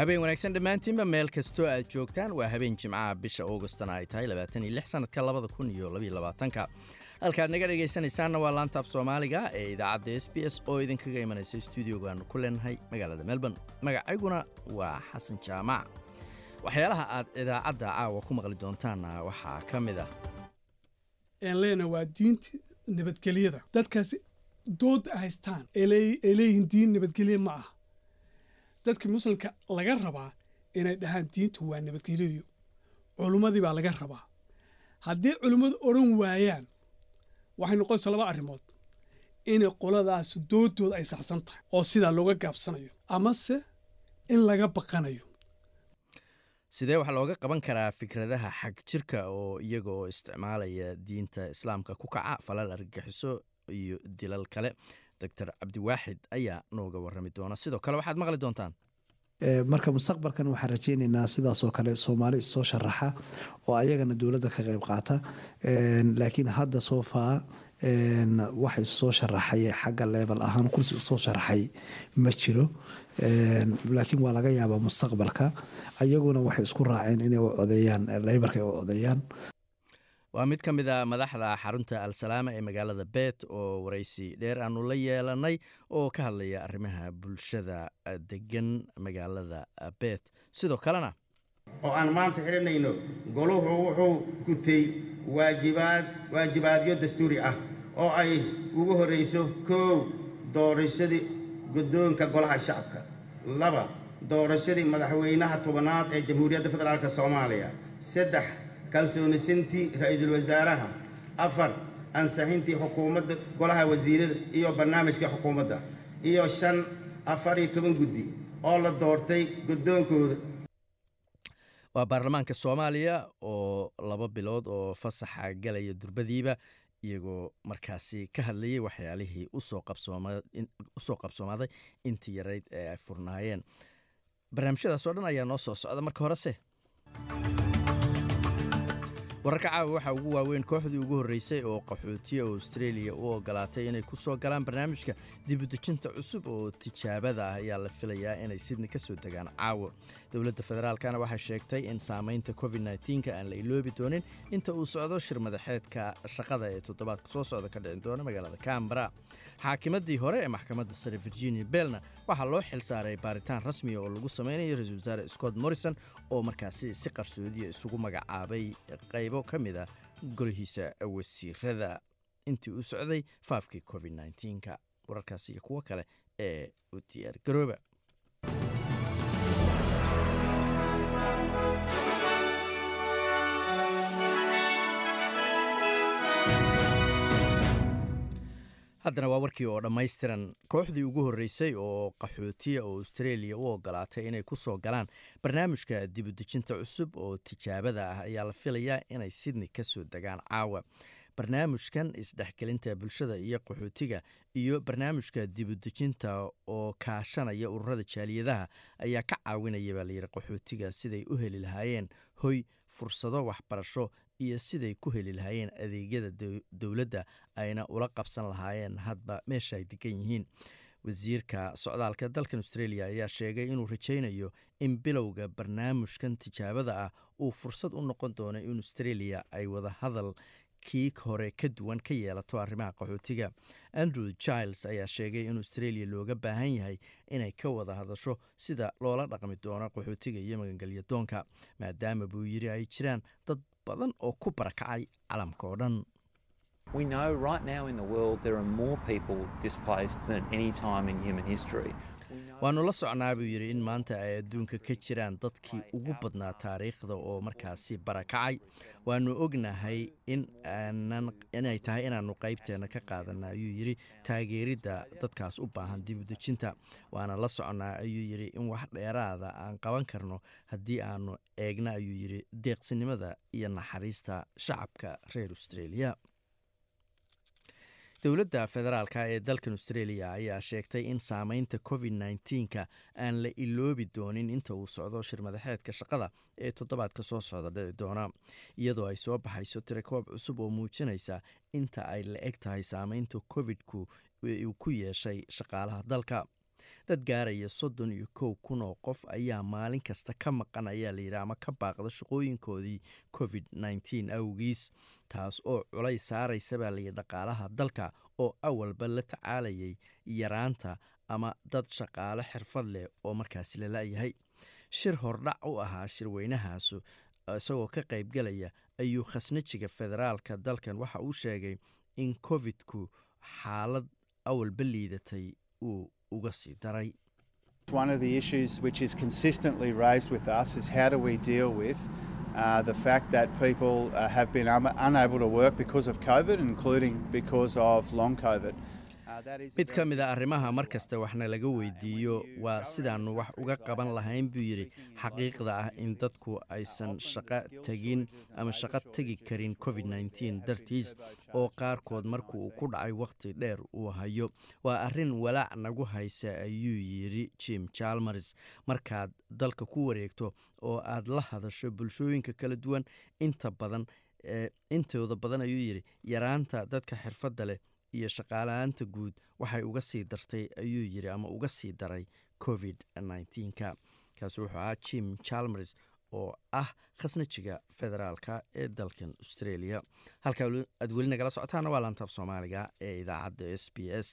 habeen wanaagsan dhammaantiinba meel kastoo aad joogtaan waa habeen jimcaha bisha augustana ay tahay sanadka ka halkaad naga dhegaysanaysaanna waa laantaaf soomaaliga ee idaacadda s b s oo idinkaga imanaysa stuudiogaanu ku leenahay magaalada melbourne. Magacayguna waa xasan jaamac. Waxyaalaha aad idaacadda caawa ku maqli doontaanna waxaa ka mid ah. Leena waa diinta nabadgelyada. Dadkaas dooda haystaan. Ay leeyihiin diin nabadgelye ma ah dadka muslimka laga rabaa inay dhahaan diinta waa nabadgelyo culummadii baa laga rabaa. Haddii culimmadu odhan waayaan waxay noqonaysaa laba arrimood. Inay qoladaas doodooda ay saxsan tahay oo sidaa looga gaabsanayo amase in laga baqanayo. Sidee waxaa looga qaban karaa fikradaha xag jirka oo iyaga oo isticmaalaya diinta islaamka ku kaca falal argagixiso iyo dilal kale doctor cabdiwaaxid ayaa nooga warrami doona. Sidoo kale waxaad maqli doontaan. Marka mustaqbalkan waxaan rajeyneynaa sidaasoo kale soomaali issoo sharaxa oo ayagana dowladda ka qayb qaata. Laakiin hadda soo faa wax issoo sharaxay xagga leebel ahaan kursi u soo sharaxay ma jiro. Laakiin waa laga yaabaa mustaqbalka. Ayaguna waxay isku raaceen inay u codeeyaan leybarka ay u codeeyaan waa mid ka mid a madaxda xarunta al-salaama ee magaalada beet oo waraysi dheer aanu la yeelanay oo ka hadlaya arrimaha bulshada degan magaalada beet sidoo kalena oo aan maanta xidhanayno goluhu wuxuu gutay waajibaad waajibaadyo dastuuri ah oo ay ugu horrayso koow doorashadii guddoonka golaha shacabka laba doorashadii madaxweynaha tobanaad ee jamhuuriyadda federaalk soomaaliya saddex kalsoonisintii ra'iisul wasaaraha afar ansixintii xukuumadda golaha wasiirada iyo barnaamijka xukuumadda. Iyo shan afar iyo toban guddi oo la doortay guddoonkooda. Waa baarlamaanka soomaaliya oo laba bilood oo fasaxa galaya durbadiiba iyagoo markaasi ka hadlayay waxyaalihii u soo qabsoomaaday intii yarayd ee ay furnaayeen. Barnaamijyadaas oo dhan ayaa noo soo socda marka horese wararka caawa waxaa ugu waaweyn kooxdii ugu horreysay oo qaxootiya australia u ogolaatay inay ku soo galaan barnaamijka dibudejinta cusub oo tijaabada ah ayaa la filayaa inay sidni ka soo degaan caawa. Dowladda federaalkana waxay sheegtay in saamaynta covid nka aan la iloobi doonin inta uu socdo shir madaxeedka shaqada ee toddobaadka soo socda ka dhicin doona magaalada cambara xaakimadii hore ee maxkamadda sare virginia bellna waxaa loo xil saaray baaritaan rasmiya oo lagu samaynayo ra'isul wasaare scott morrison oo markaasi si qarsoodiya isugu magacaabay qaybo ka mid a golihiisa wasiirada. Intii uu socday faafkii covid nka wararkaas iyo kuwo kale ee u diyaar garooba haddana waa warkii oo dhammaystiran. Kooxdii ugu horreysay oo qaxootiya oo australia u ogolaatay inay ku soo galaan barnaamijka dibudejinta cusub oo tijaabada ah ayaa la filayaa inay sydney ka soo degaan caawa. Barnaamijkan isdhexgelinta bulshada iyo qaxootiga iyo barnaamijka dibudejinta oo kaashanaya ururada jaaliyadaha ayaa ka caawinaya baa layidhi qaxootiga siday u heli lahaayeen hoy fursado waxbarasho iyo siday ku heli lahaayeen adeegyada dowladda ayna ula qabsan lahaayeen hadba meesha ay degan yihiin. Wasiirka socdaalka dalkan australia ayaa sheegay inuu rajaynayo in bilowga barnaamijkan tijaabada ah uu fursad u noqon doono in australia ay wada hadal kii hore ka duwan ka yeelato arrimaha qaxootiga. Andrew giles ayaa sheegay in australia looga baahan yahay inay ka wada hadasho sida loola dhaqmi doono qaxootiga iyo magangelya doonka maadaama buu yiri ay jiraan dad badan oo ku barakacay calamka oo dhan We know right now in the world there are more people displaced than any time in human history. Waanu la socnaa buu yidhi in maanta ay adduunka ka jiraan dadkii ugu badnaa taariikhda oo markaasi barakacay. Waanu ognahay inay tahay inaanu qaybteena ka qaadana ayuu yidhi taageeridda dadkaas u baahan dib u dejinta waana la socnaa ayuu yidhi in wax dheeraada aan qaban karno haddii aanu eegna ayuu yidhi deeqsinimada iyo naxariista shacabka reer australia dowladda federaalka ee dalkan australia ayaa sheegtay in saameynta covid nneteen-ka aan la iloobi doonin inta uu socdo shirmadaxeedka shaqada ee toddobaadka soo socda dhici doona iyadoo ay soo baxayso tirakoob cusub oo muujinaysa inta ay la eg tahay saameynta covid-ku uu ku yeeshay shaqaalaha dalka. Dad gaaraya soddon iyo kow kun oo qof ayaa maalin kasta ka maqan ayaa layidhi ama ka baaqda shaqooyinkoodii covid nneteen awgiis taas oo culays saaraysa baa dhaqaalaha dalka oo awalba la tacaalayay yaraanta ama dad shaqaale xirfad leh oo markaasi la la-yahay. Shir hordhac u ahaa shirweynahaasu isagoo ka qaybgalaya ayuu khasnajiga federaalka dalkan waxa uu sheegay in covid-ku xaalad awalba liidatay uu uga sii daray. One of the issues which is consistently raised with us is how do we deal with uh, the fact that people uh, have been un- unable to work because of COVID, including because of long COVID. Mid ka mid a arrimaha mar kasta waxna laga weydiiyo waa sidaannu wax uga qaban lahayn buu yidhi. Xaqiiqda ah in dadku aysan shaqo tegin ama shaqo tegi karin covid dartiis oo qaarkood marka uu ku dhacay wakhti dheer uu hayo. Waa arrin walaac nagu haysa ayuu yidhi jim jalmers markaad dalka ku wareegto oo aad la hadasho bulshooyinka kala duwan inta badan intooda badan ayuu yidhi yaraanta dadka xirfadda leh iyo shaqaalahaanta guud waxay uga sii dartay ayuu yidhi ama uga sii daray covid nneteen-ka kaasi wuxuu ahaa jim chalmers oo ah khasnajiga federaalka ee dalkan australia. Halkaa aad weli nagala socotaana waa laantaaf soomaaliga ee idaacadda s b s.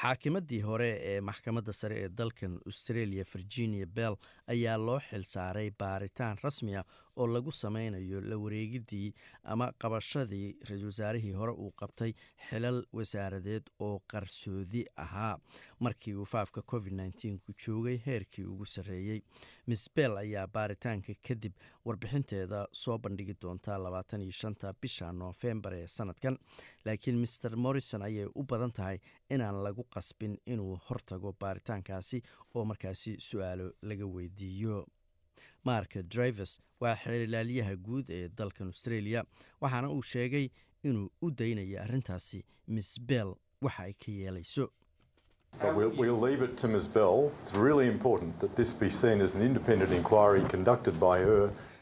Xaakimadii hore ee maxkamadda sare ee dalkan australia virginia bell ayaa loo xil saaray baaritaan rasmi ah oo lagu sameynayo la wareegidii ama qabashadii ra'iisul wasaarihii hore uu qabtay xilal wasaaradeed oo qarsoodi ahaa markii uu faafka covid nneteen-ku joogay heerkii ugu sarreeyey miss bell ayaa baaritaanka kadib warbixinteeda soo bandhigi doontaa labaatan bisha noofembar ee sanadkan laakiin maer morrison ayay u badan tahay inaan lagu qasbin inuu hortago baaritaankaasi oo markaasi su'aalo laga weydiiyo mark drivers waa xeelilaalyaha guud ee dalkan australia waxaana uu sheegay inuu u daynaya arrintaasi miss bell waxa ay ka yeelayso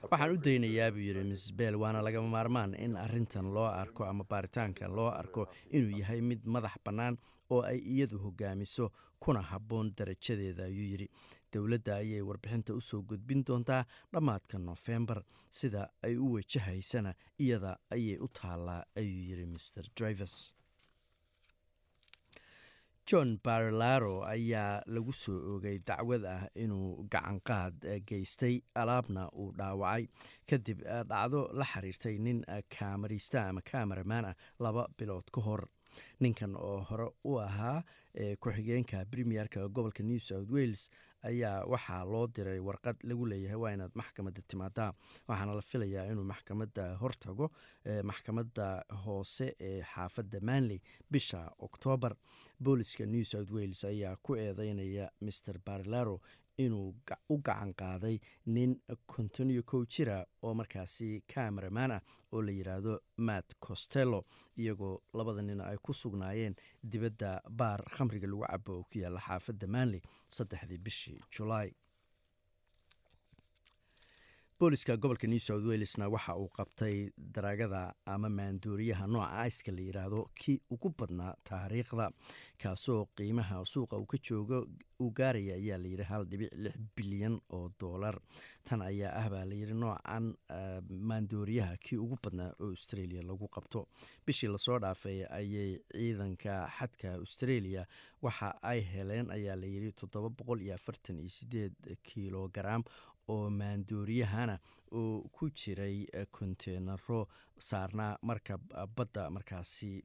Waxaan u daynayaa buu yidhi miss bell waana lagama maarmaan in arrintan loo arko ama baaritaankan loo arko inuu yahay mid madax bannaan oo ay iyadu hogaamiso kuna habboon darajadeeda ayuu yidhi. Dowladda ayay warbixinta u soo gudbin doontaa dhammaadka nofembar sida ay u wajahaysana iyada ayay u taallaa ayuu yidhi mr drivers john barilaro ayaa lagu soo oogay dacwad ah inuu gacanqaad geystay alaabna uu dhaawacay. Kadib dhacdo la xiriirtay nin kaamarista ama kameraman ah laba bilood ka hor. Ninkan oo hore u ahaa ku-xigeenka premierka gobolka new south wales ayaa waxaa loo diray warqad lagu leeyahay waa inaad maxkamadda timaadaa. Waxaana la filayaa inuu maxkamadda hortago maxkamadda hoose ee xaafadda manley bisha oktoobar booliska new south wales ayaa ku eedeynaya mr barilaro inuu u gacan qaaday nin kontonyo kow jira oo markaasi cameraman ah oo la yidhaahdo matt costello iyagoo labada nin ay ku sugnaayeen dibadda baar khamriga lagu cabo oo ku yaalla xaafadda manley saddexdii bishii julaay booliska gobolka new south walesna waxa uu qabtay daraagada ama maandooriyaha nooca iska la yidhaahdo kii ugu badnaa taariikhda kaasoo qiimaha suuqa uu ka joogo uu gaaraya ayaa layidhi hal dhibic lix bilyan oo doolar tan ayaa ah baa layidhi noocan maandooriyaha kii ugu badnaa oo australia lagu qabto. Bishii la soo dhaafay ayay ciidanka xadka australia waxa ay heleen ayaa layidhi toddoba boqol iyo afartan iyo sideed kilogaram oo maandooriyahana oo ku jiray konteenaro saarnaa markab badda markaasi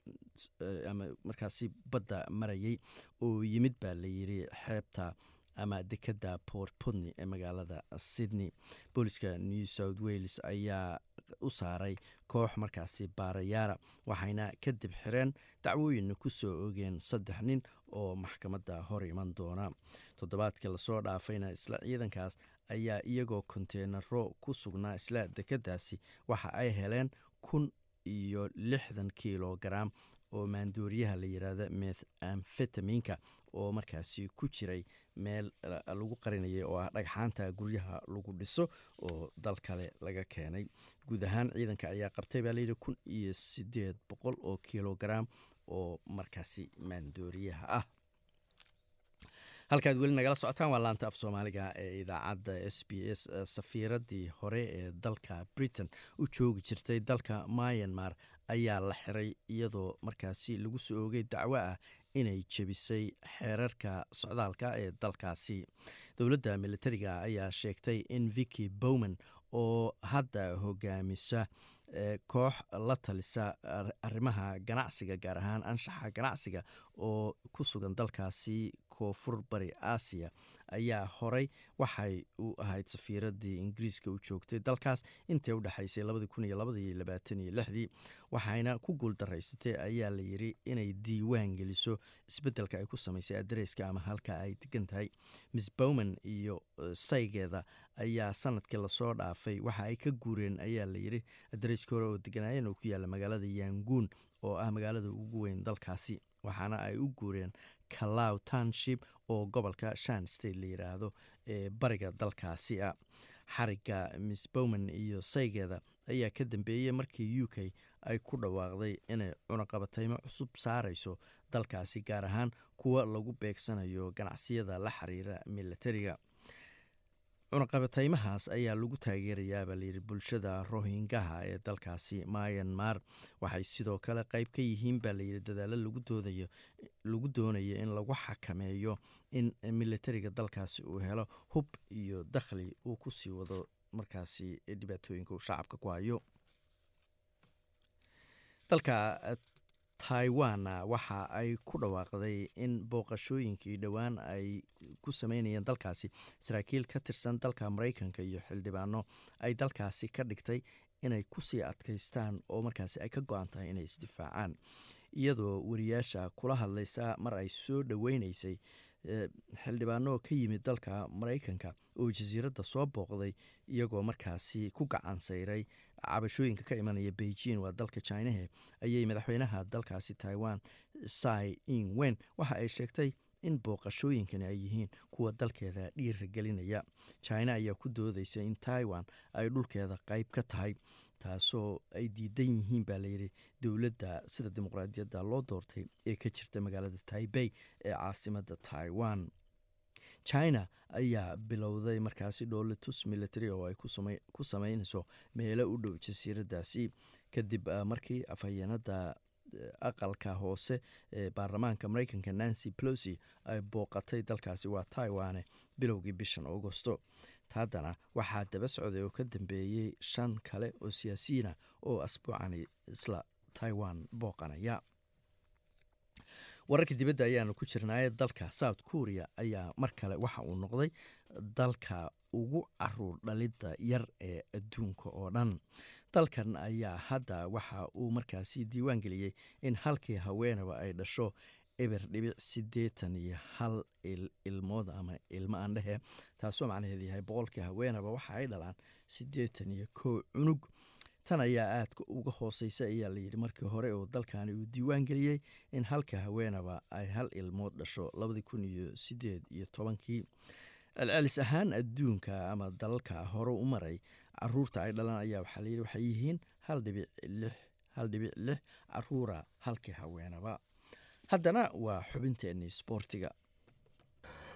ama markaasi badda marayay oo yimid baa la yiri xeebta ama dekadda port putney ee magaalada sydney. Booliska new south wales ayaa u saaray koox markaasi baarayaara waxayna kadib xireen dacwooyinna ku soo ogeen saddex nin oo maxkamadda hor iman doona. Toddobaadkii la soo dhaafayna isla ciidankaas ayaa iyagoo konteenaro ku sugnaa isla dekadaasi waxa ay heleen kun iyo lixdan kilogaram oo maandooriyaha la yiraahda meth amfetaminka oo markaasi ku jiray meel lagu qarinayay oo ah dhagxaanta guryaha lagu dhiso oo dal kale laga keenay. Guud ahaan ciidanka ayaa qabtay baa layidhi kun iyo sideed boqol oo kilogaram oo markaasi maandooriyaha ah halkaad weli nagala socotaan waa laanta af soomaaliga ee idaacadda s b s safiiradii hore ee dalka britain. U joogi jirtay dalka myanmar ayaa la xiray iyadoo markaasi lagu soo oogay dacwo ah inay jebisay xeerarka socdaalka ee dalkaasi. Dowladda militariga ayaa sheegtay in vicky bowman oo hadda hogaamisa koox la talisa arrimaha ganacsiga gaar ahaan anshaxa ganacsiga oo ku sugan dalkaasi koonfur bari aasiya ayaa horay waxay u ahayd safiiradii ingiriiska u joogtay dalkaas intay udhexaysay dii waxayna ku guuldaraysatay ayaa la yiri inay diiwaan geliso isbeddelka ay ku samaysay adareyska ama halka ay degan tahay. Miss bowman iyo saygeeda ayaa sannadkii la soo dhaafay waxa ay ka guureen ayaa la yiri adareyska hore oo deganaayeen oo ku yaalla magaalada yanguun oo ah magaalada ugu weyn dalkaasi. Waxaana ay u guureen kalaw township oo gobolka shan state la yiraahdo ee bariga dalkaasi ah. Xariga miss bowman iyo saygeeda ayaa ka dambeeyey markii u k ay ku dhawaaqday inay cunaqabataymo cusub saarayso dalkaasi gaar ahaan kuwa lagu beegsanayo ganacsiyada la xiriira militariga cunaqabataymahaas ayaa lagu taageerayaabaa layidhi bulshada rohingaha ee dalkaasi myanmar. Waxay sidoo kale qeyb ka yihiin baa layidhi dadaalo lagu doonayo in lagu xakameeyo in militariga dalkaasi uu helo hub iyo dakhli uu ku sii wado markaasi dhibaatooyinka uu shacabka ku hayo. Dalka taiwan waxa ay ku dhawaaqday in booqashooyinkii dhowaan ay ku sameynayeen dalkaasi. Saraakiil ka tirsan dalka maraykanka iyo xildhibaano ay dalkaasi ka dhigtay inay ku sii adkaystaan oo markaasi ay ka go-an tahay inay isdifaacaan iyadoo wariyaasha kula hadlaysa mar ay soo dhoweyneysay xildhibaano ka yimid dalka maraykanka oo jasiiradda soo booqday iyagoo markaasi ku gacan sayray cabashooyinka ka imanaya beijing. Waa dalka chinahe ayay madaxweynaha dalkaasi taiwan sai in wen waxa ay sheegtay in booqashooyinkani ay yihiin kuwa dalkeeda dhiiragelinaya china ayaa ku doodaysa in taiwan ay dhulkeeda qeyb ka tahay taasoo ay diidan yihiin baa layidhi dowladda sida dimuqraadiyadda loo doortay ee ka jirta magaalada taibey ee caasimada taiwan. China ayaa bilowday markaasi dhoolatus military oo ay ku sameynayso meelo u dhow jasiiradaasi. Kadib markii afhayeenada aqalka hoose ee baarlamaanka mareykanka nancy plosi ay booqatay dalkaasi waa taiwane bilowgii bishan augosto haddana waxaa daba socday oo ka dambeeyey shan kale oo siyaasiyiina oo asbuucani isla taiwan booqanaya. Wararka dibadda ayaanu ku jirnaaye dalka south korea ayaa mar kale waxa uu noqday dalka ugu carruur dhalidda yar ee adduunka oo dhan. Dalkan ayaa hadda waxa uu markaasi diiwaan geliyey in halkii haweenaba ay dhasho eber dhibic siddeetan iyo hal ilmood ama ilmo aan dhehe taasoo macnaheedu yahay boqolkii haweenaba waxa ay dhalaan siddeetan iyo kow cunug. Tan ayaa aadka uga hooseysa ayaa layidhi markii hore oo dalkani uu diiwaan geliyey in halka haweenaba ay hal ilmood dhasho labadii kun iyo sideed iyo tobankii. Celcelis ahaan adduunka ama dalalka hore u maray carruurta ay dhalaan ayaa waxaa layidhi waxay yihiin hal dhibic lix hal dhibic lix caruura halkii haweenaba haddana waa xubinteenii sboortiga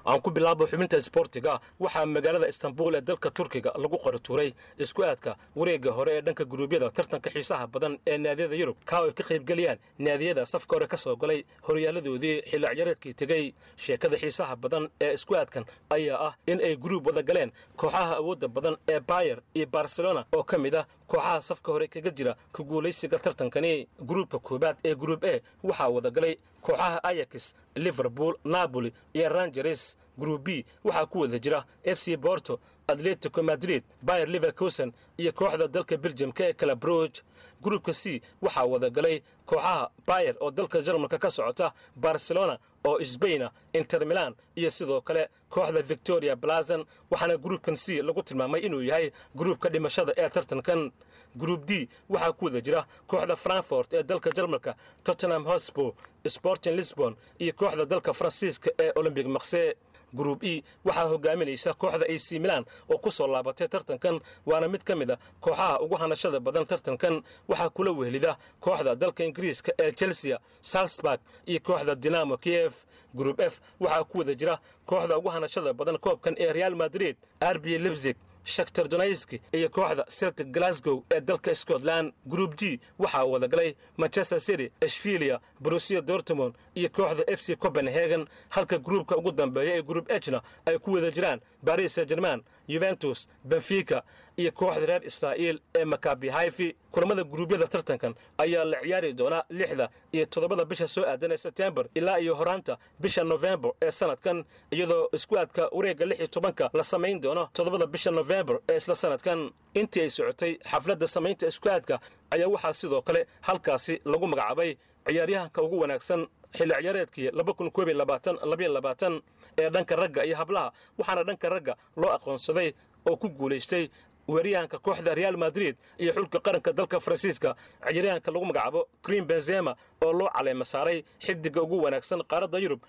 aan ku bilaabo xubinta isboortiga waxaa magaalada istanbul ee dalka turkiga lagu qoratuuray isku aadka wareegga hore ee dhanka guruubyada tartanka xiisaha badan ee naadiyada yurub. Kaa ay ka qaybgeliyaan naadiyada safka hore ka soo galay horyaaladoodii xilli ciyaareedkii tegey sheekada xiisaha badan ee isku aadkan ayaa ah in ay guruub wada galeen kooxaha awoodda badan ee bayer iyo barcelona oo ka mid ah kooxaha safka hore kaga jira ka guulaysiga tartankani. Gruubka koobaad ee gruub e waxaa wada galay kooxaha ayax liverpool napoli iyo rangeres gruub b. Waxaa ku wada jira f c borto atletico madrid bayer liverkusen iyo kooxda dalka beljamka ee calabroog gruubka c waxaa wada galay kooxaha bayer oo dalka jarmalka ka socota barcelona oo sbaina inter milan iyo sidoo kale kooxda victoria blazon waxaana gruubkan c lagu tilmaamay inuu yahay gruubka dhimashada ee tartankan gruub d waxaa ku wada jira kooxda frankfort ee dalka jarmalka tottenham hospo sporting lisbon iyo kooxda dalka faransiiska ee olombic makse gruub e waxaa hogaaminaysa kooxda ac milan oo ku soo laabatay tartankan waana mid ka mid a kooxaha ugu hanashada badan tartankan. Waxaa kula wehelida kooxda dalka ingiriiska ee chelsea salzburg iyo kooxda dinamo kiev. Gruub f waxaa ku wada jira kooxda ugu hanashada badan koobkan ee real madrid arbi lebzig shaktar donayski iyo kooxda celtic glasgow ee dalka scotland gruub g waxaa wada galay manchester city ashfilia brusia dortmond iyo kooxda f c copenhagen. Halka gruubka ugu dambeeya ee gruub ejna ay ku wada jiraan baris saint german yuventus benfica iyo kooxda reer israa'iil ee makabi haifi kulamada guruubyada tartankan ayaa la ciyaari doonaa lixda iyo toddobada bisha soo aadan ee sebtembar ilaa iyo horaanta bisha nofembar ee sanadkan iyadoo isku aadka wareegga lix iyo tobanka la samayn doono toddobada bisha nofembar ee isla sanadkan. Intii ay socotay xafladda samaynta isku aadka ayaa waxaa sidoo kale halkaasi lagu magacaabay ciyaaryahanka ugu wanaagsan xilli ciyaareedkii ee dhanka ragga iyo hablaha waxaana dhanka ragga loo aqoonsaday oo ku guulaystay weeryahanka kooxda real madrid iyo xulka qaranka dalka faransiiska. Ciyaaryahanka lagu magacaabo green benzema oo loo caleema saaray xidiga ugu wanaagsan qaaradda yurub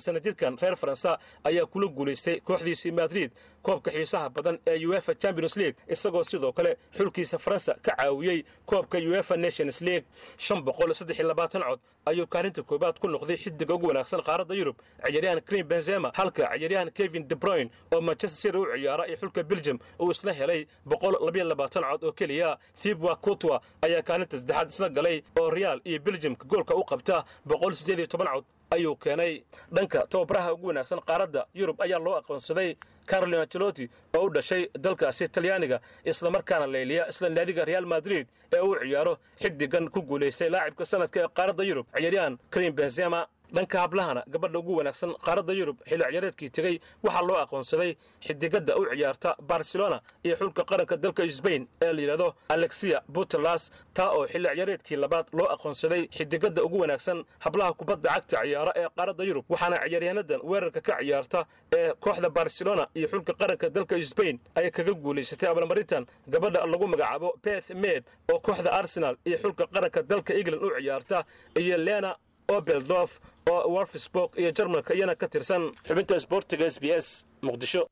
sana jirkan reer faransa ayaa kula guulaystay kooxdiisii madrid koobka xiisaha badan ee uefa champions league isagoo sidoo kale xulkiisa faransa ka caawiyey koobka uefa nations league. Cod ayuu kaalinta koobaad ku noqday xidiga ugu wanaagsan qaaradda yurub ciyaaryahan green benzema halka ciyaaryahan kevin debroyn oo manchester city u ciyaara iyo xulka belgium uu isla helay cod oo keliya. Thibwa kutwa ayaa kaalinta saddexaad isla galay oo real iyo belgiumka goolka u qabta cod ayuu keenay. Dhanka tababaraha ugu wanaagsan qaaradda yurub ayaa loo aqoonsaday carolin ancelotti oo u dhashay dalkaasi talyaaniga islamarkaana leyliya isla naadiga real madrid ee uu ciyaaro xidigan ku guulaystay laacibka sanadka ee qaaradda yurub. Ciyaaryahan karim benzema dhanka hablahana gabadha ugu wanaagsan qaaradda yurub xilli ciyaareedkii tegey waxaa loo aqoonsaday xidigadda u ciyaarta barcelona iyo xulka qaranka dalka sbain ee la yidhahdo alexia butelas taa oo xilli ciyaareedkii labaad loo aqoonsaday xidigadda ugu wanaagsan hablaha kubadda cagta ciyaara ee qaaradda yurub waxaana ciyaaryahanadan weerarka ka ciyaarta ee kooxda barcelona iyo xulka qaranka dalka sbain ay kaga guulaysatay abaalmarintan. Gabadha lagu magacaabo beth med oo kooxda arsenal iyo xulka qaranka dalka england u ciyaarta iyo lena obeldorf oo wolfsburg iyo jarmalka iyana ka tirsan xubinta sboortiga s b s muqdisho.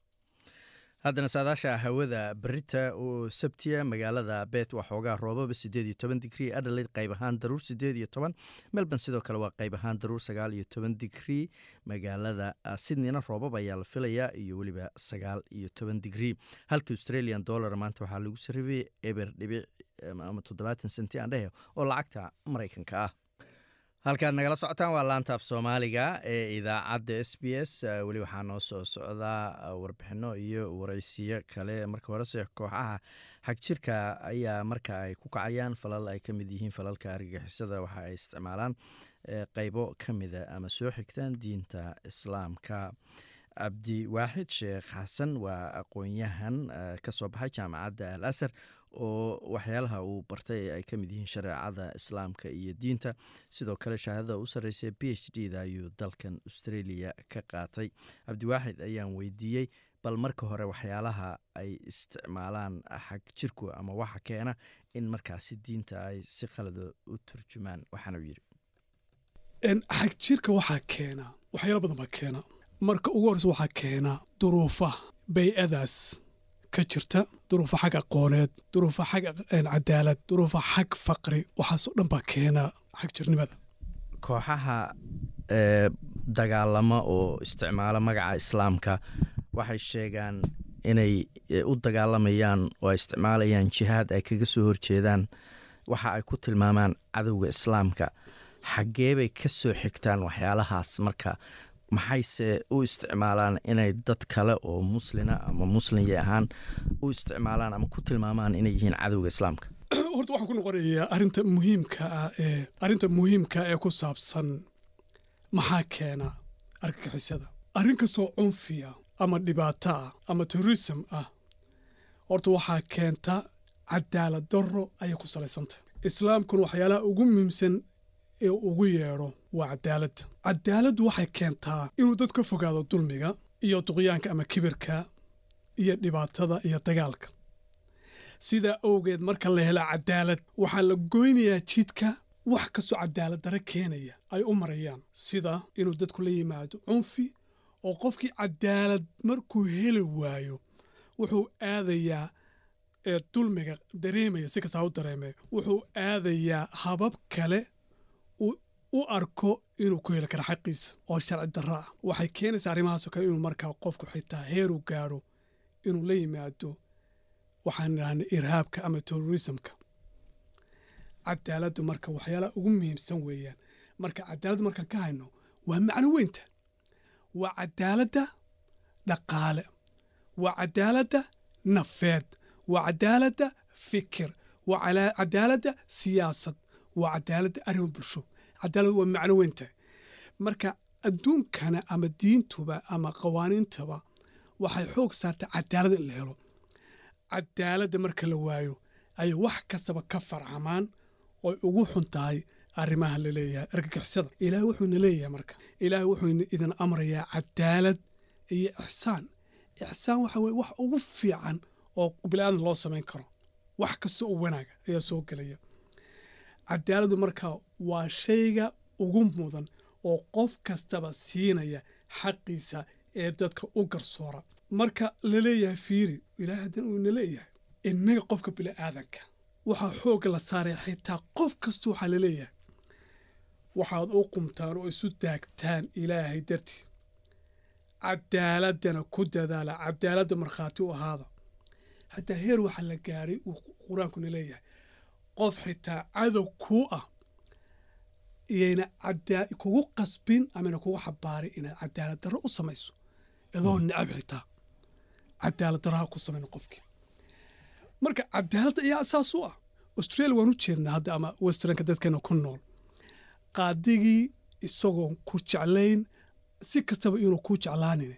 Haddana saadaasha hawada berita oo sabtiya magaalada bet waa xoogaa roobaba sideed iyo toban digrii adelaide qayb ahaan daruur sideed iyo toban melbourne sidoo kale waa qayb ahaan daruur sagaal iyo toban digrii magaalada sydneyna roobab ayaa la filayaa iyo weliba sagaal iyo toban digrii halka australian dollar maanta waxaa lagu sarifay eber dhibic ama toddobaatan senti aan dhehe oo lacagta maraykanka ah halkaad nagala socotaan waa laanta af soomaaliga ee idaacadda s b s. Weli waxaa noo soo socdaa warbixino iyo waraysiyo kale. Marka horese kooxaha xagjirka ayaa marka ay ku kacayaan falal ay ka mid yihiin falalka argagixisada waxa ay isticmaalaan qeybo ka mida ama soo xigtaan diinta islaamka. Cabdi waaxid sheekh xasan waa aqoon-yahan ka soo baxay jaamacadda al asar oo waxyaalaha uu bartay ay ka mid yihiin shareecada islaamka iyo diinta. Sidoo kale shahaadada u sarreysay b h d da ayuu dalkan australia ka qaatay. Cabdiwaaxid ayaan weydiiyey bal marka hore waxyaalaha ay isticmaalaan xag jirku ama waxa keena in markaasi diinta ay si khalada u turjumaan waxaanu yidhi. Xag jirka waxaa keena waxyaalo badan baa keena. Marka ugu horreysa waxaa keena duruufa bay-adaas ka jirta duruufa xag aqooneed duruufa xag cadaalad duruufa xag faqri waxaasoo dhan baa keena xag jirnimada. Kooxaha dagaalama oo isticmaala magaca islaamka waxay sheegaan inay u dagaalamayaan oo ay isticmaalayaan jihaad ay kaga soo horjeedaan. Waxa ay ku tilmaamaan cadowga islaamka. Xaggee bay ka soo xigtaan waxyaalahaas marka maxayse u isticmaalaan inay dad kale oo muslina ama muslimya ahaan u isticmaalaan ama ku tilmaamaan inay yihiin cadowga islaamka? Horta waxaan ku noqonayaa arrinta muhiimka ah ee arrinta muhiimka ee ku saabsan maxaa keena argagixisada arrin kastoo cunfiya ama dhibaato ah ama terrorism ah horta waxaa keenta cadaalad darro ayay ku salaysantah islaamkuna waxyaalaha ugu muhiimsan ee ugu yeedho waa cadaaladda cadaaladdu waxay keentaa inuu dad ka fogaado dulmiga iyo duqyaanka ama kibirka iyo dhibaatada iyo dagaalka. Sidaa awgeed marka la hela cadaalad waxaa la goynayaa jidka wax kastoo cadaalad dare keenaya ay u marayaan. Sida inuu dadku la yimaado cunfi oo qofkii cadaalad markuu heli waayo wuxuu aadayaa dulmiga dareemaya si kastaa u dareemaya wuxuu aadayaa habab kale u arko inuu ku heli karo xaqiisa oo sharci darro ah. Waxay keenaysaa arrimahaasoo kale inuu markaa qofku xitaa heeru gaadho inuu la yimaado waxaan idhahna irhaabka ama terrorismka. Cadaaladdu marka waxyaalaha ugu muhiimsan weeyaan marka cadaaladda markaan ka hayno waa macno weynta. Waa cadaaladda dhaqaale waa cadaaladda nafeed waa cadaaladda fikir waa cadaaladda siyaasad waa cadaaladda arrimo bulsho cadaalad waa macno weyntahay marka adduunkana ama diintuba ama qawaaniintaba waxay xoog saartaa cadaalad in la helo. Cadaaladda marka la waayo ayay wax kastaba ka farcamaan oy ugu xun tahay arrimaha la leeyahay argagixisada. Ilaahay wuxuuna leeyahay marka. Ilaahay wuxuu idin amrayaa cadaalad iyo ixsaan. Ixsaan waxa weye wax ugu fiican oo biniaadan loo samayn karo. Wax kasta oo wanaaga ayaa soo gelaya cadaaladdu marka waa shayga ugu mudan oo qof kastaba siinaya xaqiisa ee dadka u garsoora. Marka la leeyahay fiiri ilaahay haddana uuna leeyahay innaga qofka bini'aadanka waxaa xoogga la saaray xitaa qof kasta waxaa la leeyahay. Waxaad u qumtaan oo isu taagtaan ilaahay dartii. Cadaaladdana ku dadaala cadaaladda markhaati u ahaada. Hataa heer waxaa la gaadhay uu qur'aankuna leeyahay qof xitaa cadow kuu ah iyayna kugu qasbin amayna kugu xabaarin inaad cadaalad darro u samayso idoo necab xitaa. Cadaalad darraha ku samayna qofkii. Marka cadaaladda ayaa asaas u ah. Australia waan u jeednaa hadda ama westernka dadkeena ku nool. Qaadigii isagoon ku jeclayn si kastaba inuu kuu jeclaanin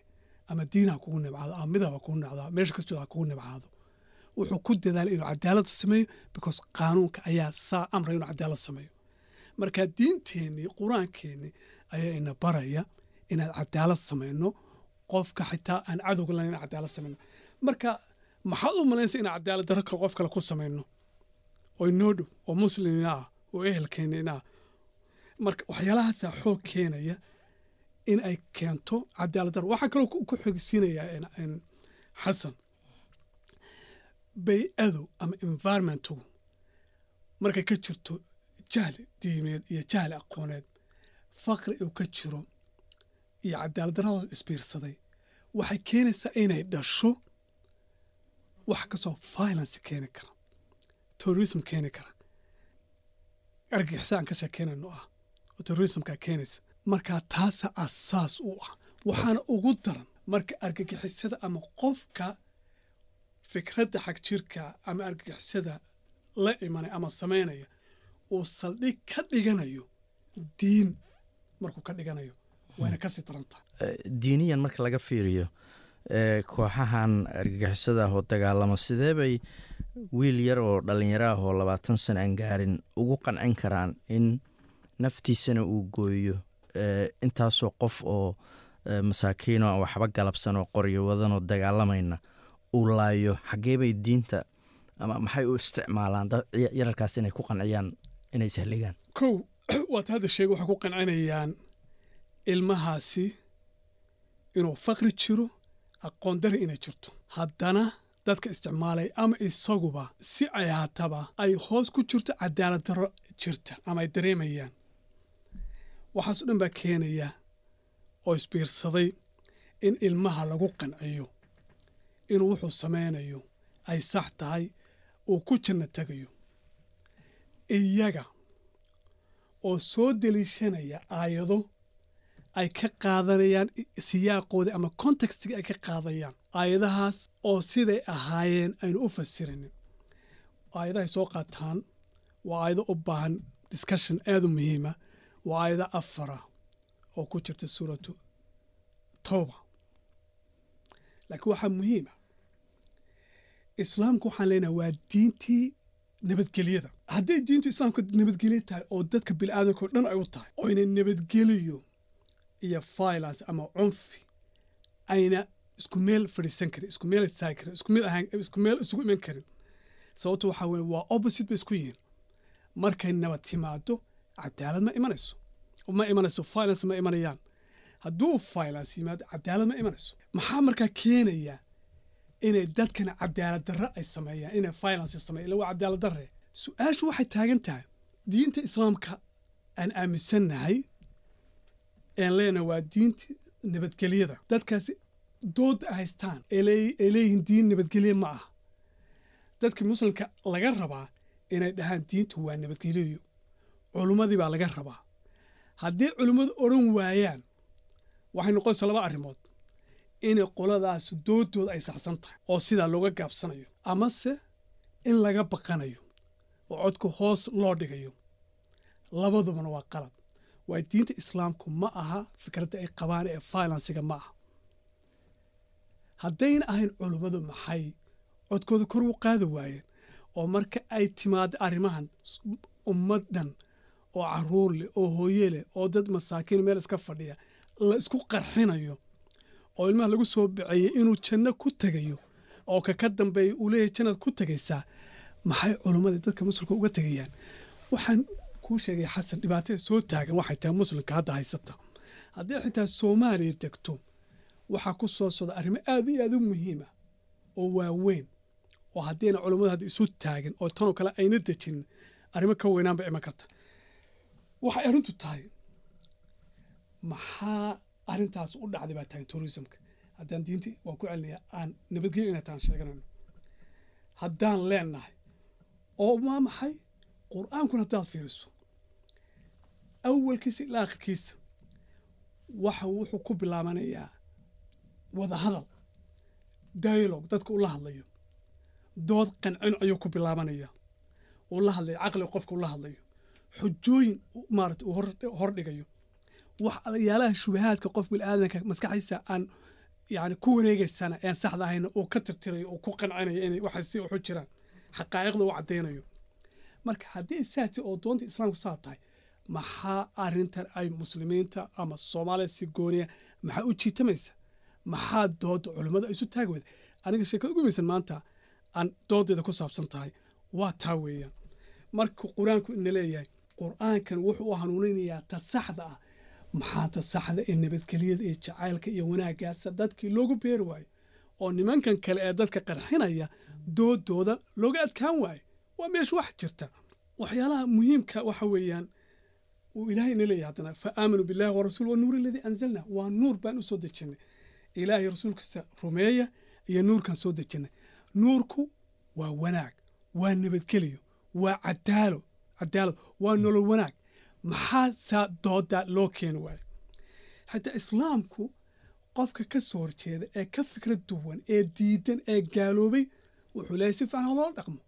ama diinaha kugu nibcaado ama midaba kugu nibcaado meesha kastoo ha kugu nibcaado wuxuu ku dadaalay inuu cadaaladda sameeyo because qaanuunka ayaa saa amraya inuu cadaalad sameeyo. Marka diinteennii qur'aankeennii ayaa ina baraya inaan cadaalad samayno qofka xitaa aan cadowga lahayn inaan cadaalad samayno. Marka maxaad u malaynaysa inaan cadaalad darro kale qof kale ku samayno? Oo inoo dhow oo muslimina ah oo ehelkeennina ah. Marka waxyaalahaasaa xoog keenaya in ay keento cadaalad darro. Waxaa kaloo ku xogsiinayaa xasan bay-adu ama environmentigu markay ka jirto jahli diimeed iyo jahli aqooneed faqri uu ka jiro iyo cadaalad darradoo isbiirsaday waxay keenaysaa inay dhasho wax kastoo violence keeni kara terrorism keeni kara. Argagixisaan ka sheekeynayno ah oo terrorismkaa keenaysa markaa taasa asaas u ah. Waxaana ugu daran marka argagixisada ama qofka fikradda xag jirka ama argagixisada la imanaya ama samaynaya uu saldhig ka dhiganayo diin markuu ka dhiganayo wayna ka sii darantaha diiniyan marka laga fiiriyo kooxahan argagixisada ah oo dagaalamo sidee bay wiil yar oo dhallinyaro ah oo labaatan sana aan gaarin ugu qancin karaan in naftiisana uu gooyo? Intaasoo qof oo masaakiino waxba galabsan oo qoryo wadan oo dagaalamayna uu laayo xaggee bay diinta ama maxay u isticmaalaan yararkaas inay ku qanciyaan inay sahligaan kow waad hadda sheega waxay ku qancinayaan ilmahaasi inuu fakri jiro aqoon dari inay jirto. Haddana dadka isticmaalaya ama isaguba si ay haataba ay hoos ku jirto cadaalad darro jirta ama ay dareemayaan. Waxaaso dhan baa keenaya oo isbiirsaday in ilmaha lagu qanciyo inuu wuxuu samaynayo ay sax tahay uu ku janno tegayo. Iyaga oo soo deliishanaya aayado ay ka qaadanayaan siyaaqoodii ama kontekstiga ay ka qaadayaan aayadahaas oo siday ahaayeen aynu u fasirinin. Aayadahay soo qaataan waa aayado u baahan discussion aada u muhiima waa aayado afara oo ku jirta suuratu towba laakiin waxaa muhiima islaamku waxaan leenahay waa diintii nabadgelyada. Hadday diintu islaamka nabadgelyo tahay oo dadka bini'aadanka oo dhan ay u tahay oo inay nabadgeliyo iyo violence ama cunfi ayna isku meel fadhiisan karin isku meel istaagi karin isku mid ahaan isku meel isugu iman karin. Sababto waxaa weeye waa opposite bay isku yihiin. Markay nabad timaado cadaalad ma imanayso. Ma imanayso violence ma imanayaan. Hadduu violence yimaado cadaalad ma imanayso. Maxaa markaa keenaya inay dadkana cadaalad darre ay sameeyaan inay violence sameeyaan. Illa waa cadaalad darre su'aashu waxay taagan tahay. Diinta islaamka aan aaminsannahay een leenahay waa diinta nabadgelyada. Dadkaasi doodda ay haystaan ee leeyihiin diin nabadgelye ma ah dadka muslimka laga rabaa inay dhahaan diinta waa nabadgelyo culummadii baa laga rabaa. Haddii culimmadu odhan waayaan waxay noqonaysaa laba arrimood inay qoladaas doodooda ay saxsan tahay oo sidaa looga gaabsanayo. Amase in laga baqanayo oo codku hoos loo dhigayo labadubana waa qalad. Waa diinta islaamku ma aha fikradda ay qabaan ee violensiga ma aha. Haddayna ahayn culummadu maxay codkooda kor u qaadi waayeen oo marka ay timaado arrimahan ummad dhan oo carruur leh oo hooye leh oo dad masaakiin meel iska fadhiya la isku qarxinayo oo ilmaha lagu soo biceeyey inuu janno ku tegayo oo ka ka dambeeya uu leeyahay jannaad ku tegaysaa maxay culummada dadka muslimka uga tegayaan? Waxaan kuu sheegay xasan dhibaatada soo taagan waxay tahay muslimka hadda haysata. Haddii xitaa soomaaliya degto waxaa ku soo socda arrimo aad iyo aad u muhiima oo waaweyn oo haddiina culummadu hadda isu taagin oo tanoo kale ayna dejinin arrimo ka weynaan bay iman karta. Waxay arrintu tahay maxaa arrintaas u dhacday baa tahay tourismka. Haddaan diintii waan ku celinayaa aan nabadgelyo inay taan sheeganayno. Haddaan leenahay oo maa maxay? Qur'aankuna haddaad fiiriso. Awalkiisa ilaa akhirkiisa waxa wuxuu ku bilaabanayaa wada hadal dialogue dadka ula hadlayo. Dood qancin ayuu ku bilaabanaya uu la hadlayo caqliga qofka ula hadlayo. Xujooyin maarata uu hordhigayo wax yaalaha shubahaadka qof bilaadanka maskaxdiisa aan yani ku wareegaysana aan saxda ahayna uu ka tirtirayo uu ku qancinayo inay waxay si waxu jiraan xaqaa'iqda u caddaynayo. Marka haddii saati oo doonta islaamku saa tahay maxaa arrintan ay muslimiinta ama soomaaliya si gooniya maxaa u jiitamaysa? Maxaa dooda culimmada isu taagi weyda aniga sheekada ugu maysan maanta aan doodeeda ku saabsan tahay. Waa taa weeyaan. Marka qur'aanku ina leeyahay qur'aankan wuxuu u hanuuninayaa ta saxda ah maxaa ta saxda ee nabadgelyada iyo jacaylka iyo wanaaggaasa dadkii loogu beeri waayo oo nimankan kale ee dadka qarxinaya doodooda looga adkaan waayo waa meesha wax jirta. Waxyaalaha muhiimka waxa weeyaan uu ilaahay ina leeyahay haddana fa aaminuu billahi wa rasuul wanuur aladii anzalna waa nuur baan u soo dejinay. Ilaahay rasuulkiisa rumeeya iyo nuurkan soo dejinay. Nuurku waa wanaag waa nabadgeliyo waa cadaalo cadaalad waa nolol wanaag maxaa saa dooda loo keeni waayo? Xataa islaamku qofka ka soo horjeeda ee ka fikrad duwan ee diidan ee gaaloobay wuxuu leeyahay si fiican haloola dhaqmo.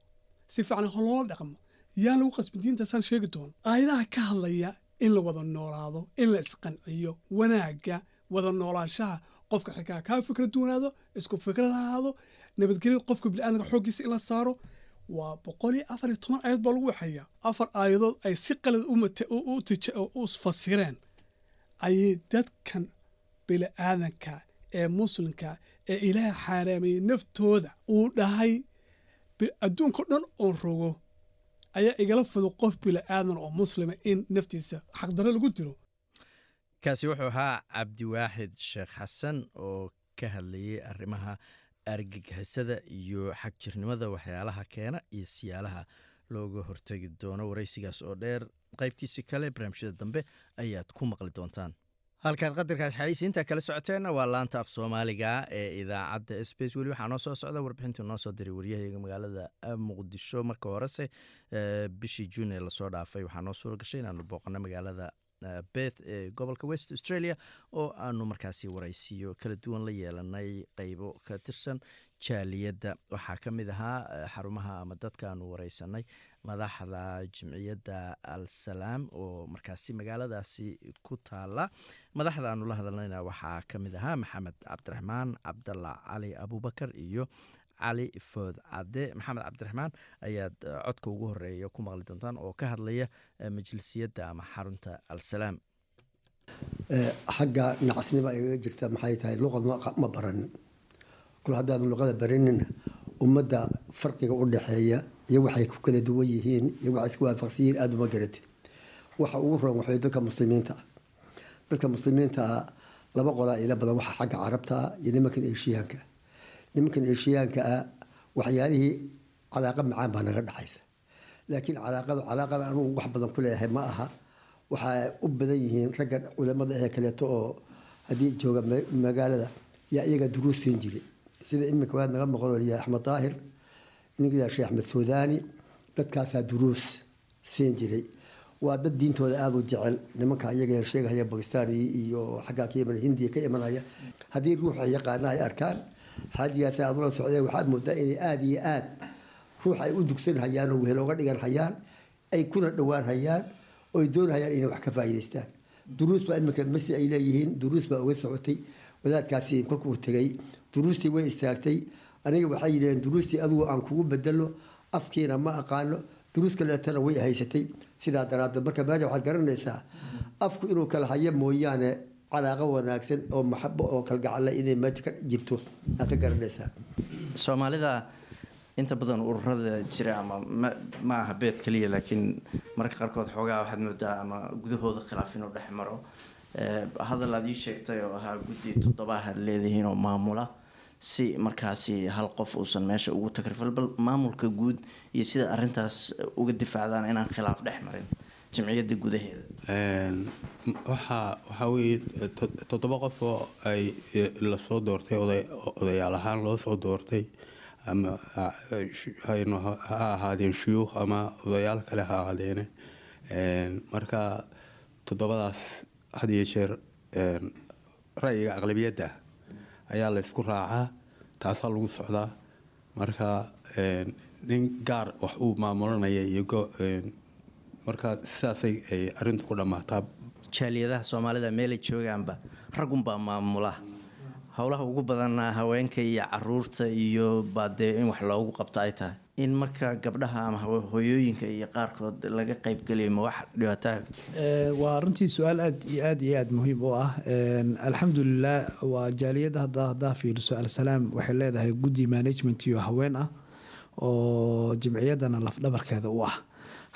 Si fiican haloola dhaqmo. Yaan lagu qasbin diintaasaan sheegi doono aayadaha ka hadlaya in la wada noolaado in la isqanciyo wanaagga wada noolaanshaha qofka xigaa kaa fikrad duwanaado isku fikrad ahaado nabadgelyada qofka biniaadanka xooggiisa in la saaro waa boqol iyo afar iyo toban aayad baa lagu waxeeyaa afar aayadood ay si qalad u fasireen. Ayay dadkan bini'aadanka ee muslimka ee ilaaha xaaraamayey naftooda uu dhahay. Adduunkao dhan oon rogo ayaa igala fado qof bini'aadan oo muslima in naftiisa xaqdarro lagu dilo. Kaasi wuxuu ahaa cabdiwaaxid sheekh xasan oo ka hadlayay arrimaha argagixisada iyo xagjirnimada waxyaalaha keena iyo siyaalaha looga hortegi doono waraysigaas oo dheer. Qaybtiisi kale barnaamijyada dambe ayaad ku maqli doontaan. Halkaad qadarkaas xayeysiinta kala socoteenna waa laanta af soomaaliga ee idaacadda space. Weli waxaa noo soo socda warbixintii noo soo diray waryahaga magaalada muqdisho. Marka horese bishii juun la soo dhaafay waxaa noo suura gashay inaanu booqano magaalada beth ee gobolka west australia oo aanu markaasi waraysiyo kala duwan la yeelanay qeybo ka tirsan jaaliyadda. Waxaa ka mid ahaa xarumaha ama dadka aanu wareysanay madaxda jimciyadda al salaam oo markaasi magaaladaasi ku taala madaxda aanu la hadalnayna waxaa ka mid ahaa maxamed cabdiraxmaan cabdalla cali abubakar iyo cali food cadde. Maxamed cabdiraxmaan ayaad codka ugu horreeya ku maqli doontaan oo ka hadlaya majlisiyadda ama xarunta al salaam xagga nacasnima igaga jirta maxay tahay? Luqad ma baranin kul haddaadan luqada baranina ummadda farqiga u dhexeeya iyo waxay ku kala duwan yihiin iyo waxay isku waafaqsan yihiin aada uma garatid waxa ugu roon waxay dadka muslimiinta. Dadka muslimiinta laba qolaa ila badan waxa xagga carabta iyo nimankan eeshiyaanka nimankan eeshiyaanka ah waxyaalihii calaaqa macaan baa naga dhexaysa laakiin calaaqada calaaqada anugu wax badan ku leeyahay ma aha. Waxaa u badan yihiin ragga culamada ee kaleeto oo haddii jooga magaalada yaa iyaga duruus siin jiray sida iminka waad naga maqanolya axmed daahir ninka sheekh axmed suudaani dadkaasaa duruus siin jiray waa dad diintooda aada u jecel nimanka iyaga sheegahaya bakistan iyo xaggaa ka iman hindiya ka imanaya. Haddii ruuxa yaqaana ay arkaan xaajigaas aada ula socdeen waxaad moodaa inay aada iyo aad ruux ay u dugsan hayaan oo wehel oga dhigan hayaan ay kuna dhowaan hayaan oy doonhayaan inay wax ka faa'iidaystaan. Duruus baa iminka masi ay leeyihiin duruus baa uga socotay wadaadkaasi kolkuu tegay. Duruustii way istaagtay aniga waxay yidhaheen duruustii adugu aan kugu bedelo afkiina ma aqaano. Duruus kaleetana way haysatay. Sidaa daraaddeed marka meesha waxaad garanaysaa afku inuu kala hayo mooyaane calaaqo wanaagsan oo maxabo oo kalgacala inay meesha ka jirto. Aad ka garanaysaa. Soomaalida inta badan ururada jira ama ma aha beed kaliya laakiin mararka qaarkood xoogaa waxaad moodaa ama gudahooda khilaaf inuu dhex maro. Hadal aad ii sheegtay oo ahaa guddi toddobaahad leedihiin oo maamula si markaasi hal qof uusan meesha ugu takrifal bal maamulka guud iyo sida arintaas uga difaacdaan inaan khilaaf dhex marin jimciyadda gudaheeda. Waxaa waxaa weeye toddoba qof oo ay la soo doortay odayaal ahaan loo soo doortay ama ha ahaadeen shuyuukh ama odayaal kale ha ahaadeene. Marka toddobadaas had iyo jeer ra'yiga aqlabiyadda ayaa la ysku raacaa taasaa lagu socdaa. Marka nin gaar wax uu maamulanaya iyo marka sidaasay ay arrintu ku dhammaataa jaaliyadaha soomaalida meelay joogaanba raggunbaa maamula howlaha ugu badanna haweenka iyo carruurta iyo baadee in wax loogu qabto ay tahay. In marka gabdhaha ama hoyooyinka iyo qaarkood laga qaybgeliyo ma wax dhibaataa waa runtii su'aal aad iyo aad iyo aad muhiim u ah. Alxamdulilah waa jaaliyadda hadda haddaa fiiriso alsalaam waxay leedahay guddi management iyo haween ah oo jimciyaddana lafdhabarkeeda u ah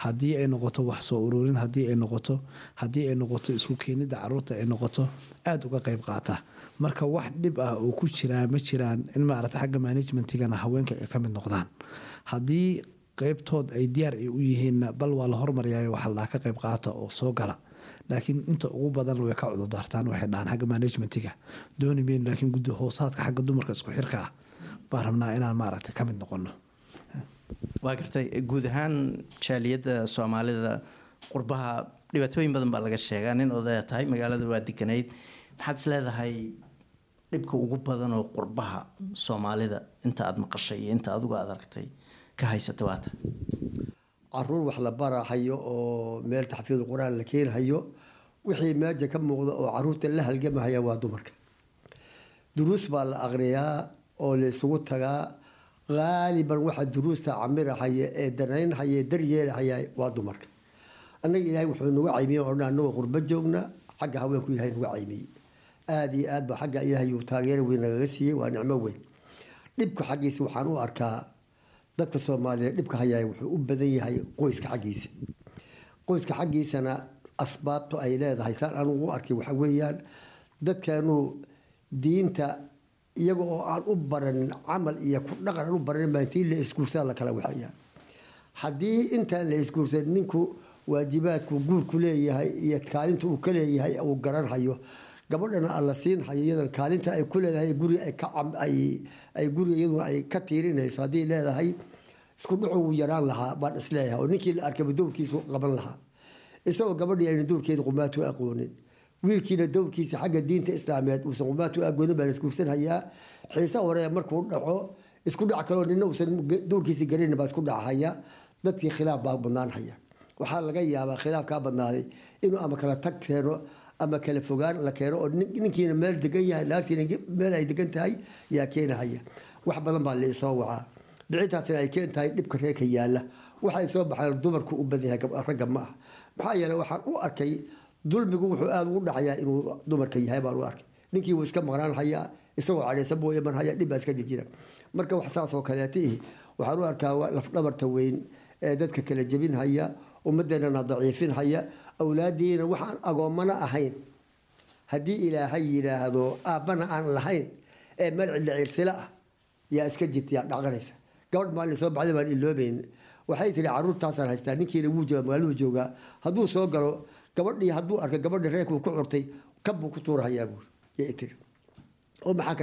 haddii ay noqoto wax soo ururin haddii ay noqoto haddii ay noqoto isku keenidda carruurta ay noqoto aada uga qayb qaata. Marka wax dhib ah oo ku jiraa ma jiraan in maarata xagga managementigana haweenka ay ka mid noqdaan. Haddii qeybtood ay diyaar ay u yihiinna bal waa la hormaryayo waxa la ka qayb qaata oo soo gala. Laakiin inta ugu badan way ka cudurdaartaan waxay dhahaan xagga managementiga. Dooni mayno laakiin guddi hoosaadka xagga dumarka isku xirka ah. Baan rabnaa inaan maaragta ka mid noqono waa gartay guud ahaan jaaliyadda soomaalida qurbaha dhibaatooyin badan baa laga sheegaa. Nin odaya tahay magaalada waa deganayd maxaad is leedahay dhibka ugu badan oo qurbaha soomaalida? Inta aada maqashay iyo inta adigu aad aragtay ka haysata waata carruur wax la barahayo oo meel taxfiid qur'aan la keenhayo wixii meesha ka muuqda oo carruurta la halgamahaya waa dumarka. Duruus baa la aqriyaa oo la isugu tagaa qaaliban waxa duruusta camirahaya ee danaynhaya daryeelahaya waa dumarka annaga ilaahay wuxuu nagu caymiyey oo dhan anagoo qurbo joogna xagga haweenku ilahay nagu caymiyey aada iyo aad ba xagga ilaahay uu taageero weyn nagaga siiyey waa nicmo weyn. Dhibka xaggiisa waxaan u arkaa dadka soomaaliyeed dhibka hayaaya wuxuu u badan yahay qoyska xaggiisa. Qoyska xaggiisana asbaabto ay leedahay saan anugu arkay waxa weeyaan dadkeenu diinta iyaga oo aan u baranin camal iyo ku dhaqan aan u baranin baa intii la isguursaa la kala waxaya haddii intaan la isguursan ninku waajibaadku guurku leeyahay iyo kaalinta uu ka leeyahay uu garanhayo gabadhana alla siinhayo iyadan kaalinta ay ku leedahay guri ay ka ay guriga iyaduna ay ka tiirinayso haddii leedahay isku dhacu wuu yaraan lahaa baan is leeyahay oo ninkii la arkayba dowrkiisu qaban lahaa. Isagoo gabadhii ayna dowrkeeda qumaatu aqoonin wiilkiina dowrkiisa xagga diinta islaameed uusan qumaatu aqoonin baa la isguursanhayaa xiise hore markuu dhaco isku dhac kaloo nina uusan dowrkiisa garanin baa isku dhachaya dadkii khilaaf baa badnaanhaya waxaa laga yaabaa khilaaf kaa badnaaday inuu ama kala tag keeno ama kala fogaan la keeno oo ninkiina meel degan yahay naagtiina meel ay degan tahay yaa keenahaya wax badan baa laisoo wacaa. Dhicintaasina ay keen tahay dhibka reerka yaalla waxay soo baxeen dumarku u badan yahay ragga ma ah maxaa yeeley waxaan u arkay dulmigu wuxuu aada ugu dhacayaa inuu dumarka yahay baan u arkay. Ninkii wuu iska maqnaan hayaa isagoo cadhaysan buu iman haya dhib baa iska jirjira marka wax saas kaleeta ihi waxaan u arkaa lafdhabarta weyn ee dadka kala jebin haya ummadeenana daciifin haya awlaadiina waxaan agoommana ahayn. Haddii ilaahay yidhaahdo aabbana aan lahayn ee malcidla ciirsila ah yaa iska jirta yaa dhaqanaysa. Gabadh maalin soo baxday baan iloobeyn waxay tihi caruurtaasaan haystaa ninkiina wuu jooga magaaladu joogaa. Hadduu soo galo gabadhii hadduu arka gabadhi reerkuu ku curtay kabbuu ku tuurahayaa buuri yay tiri oo maxaa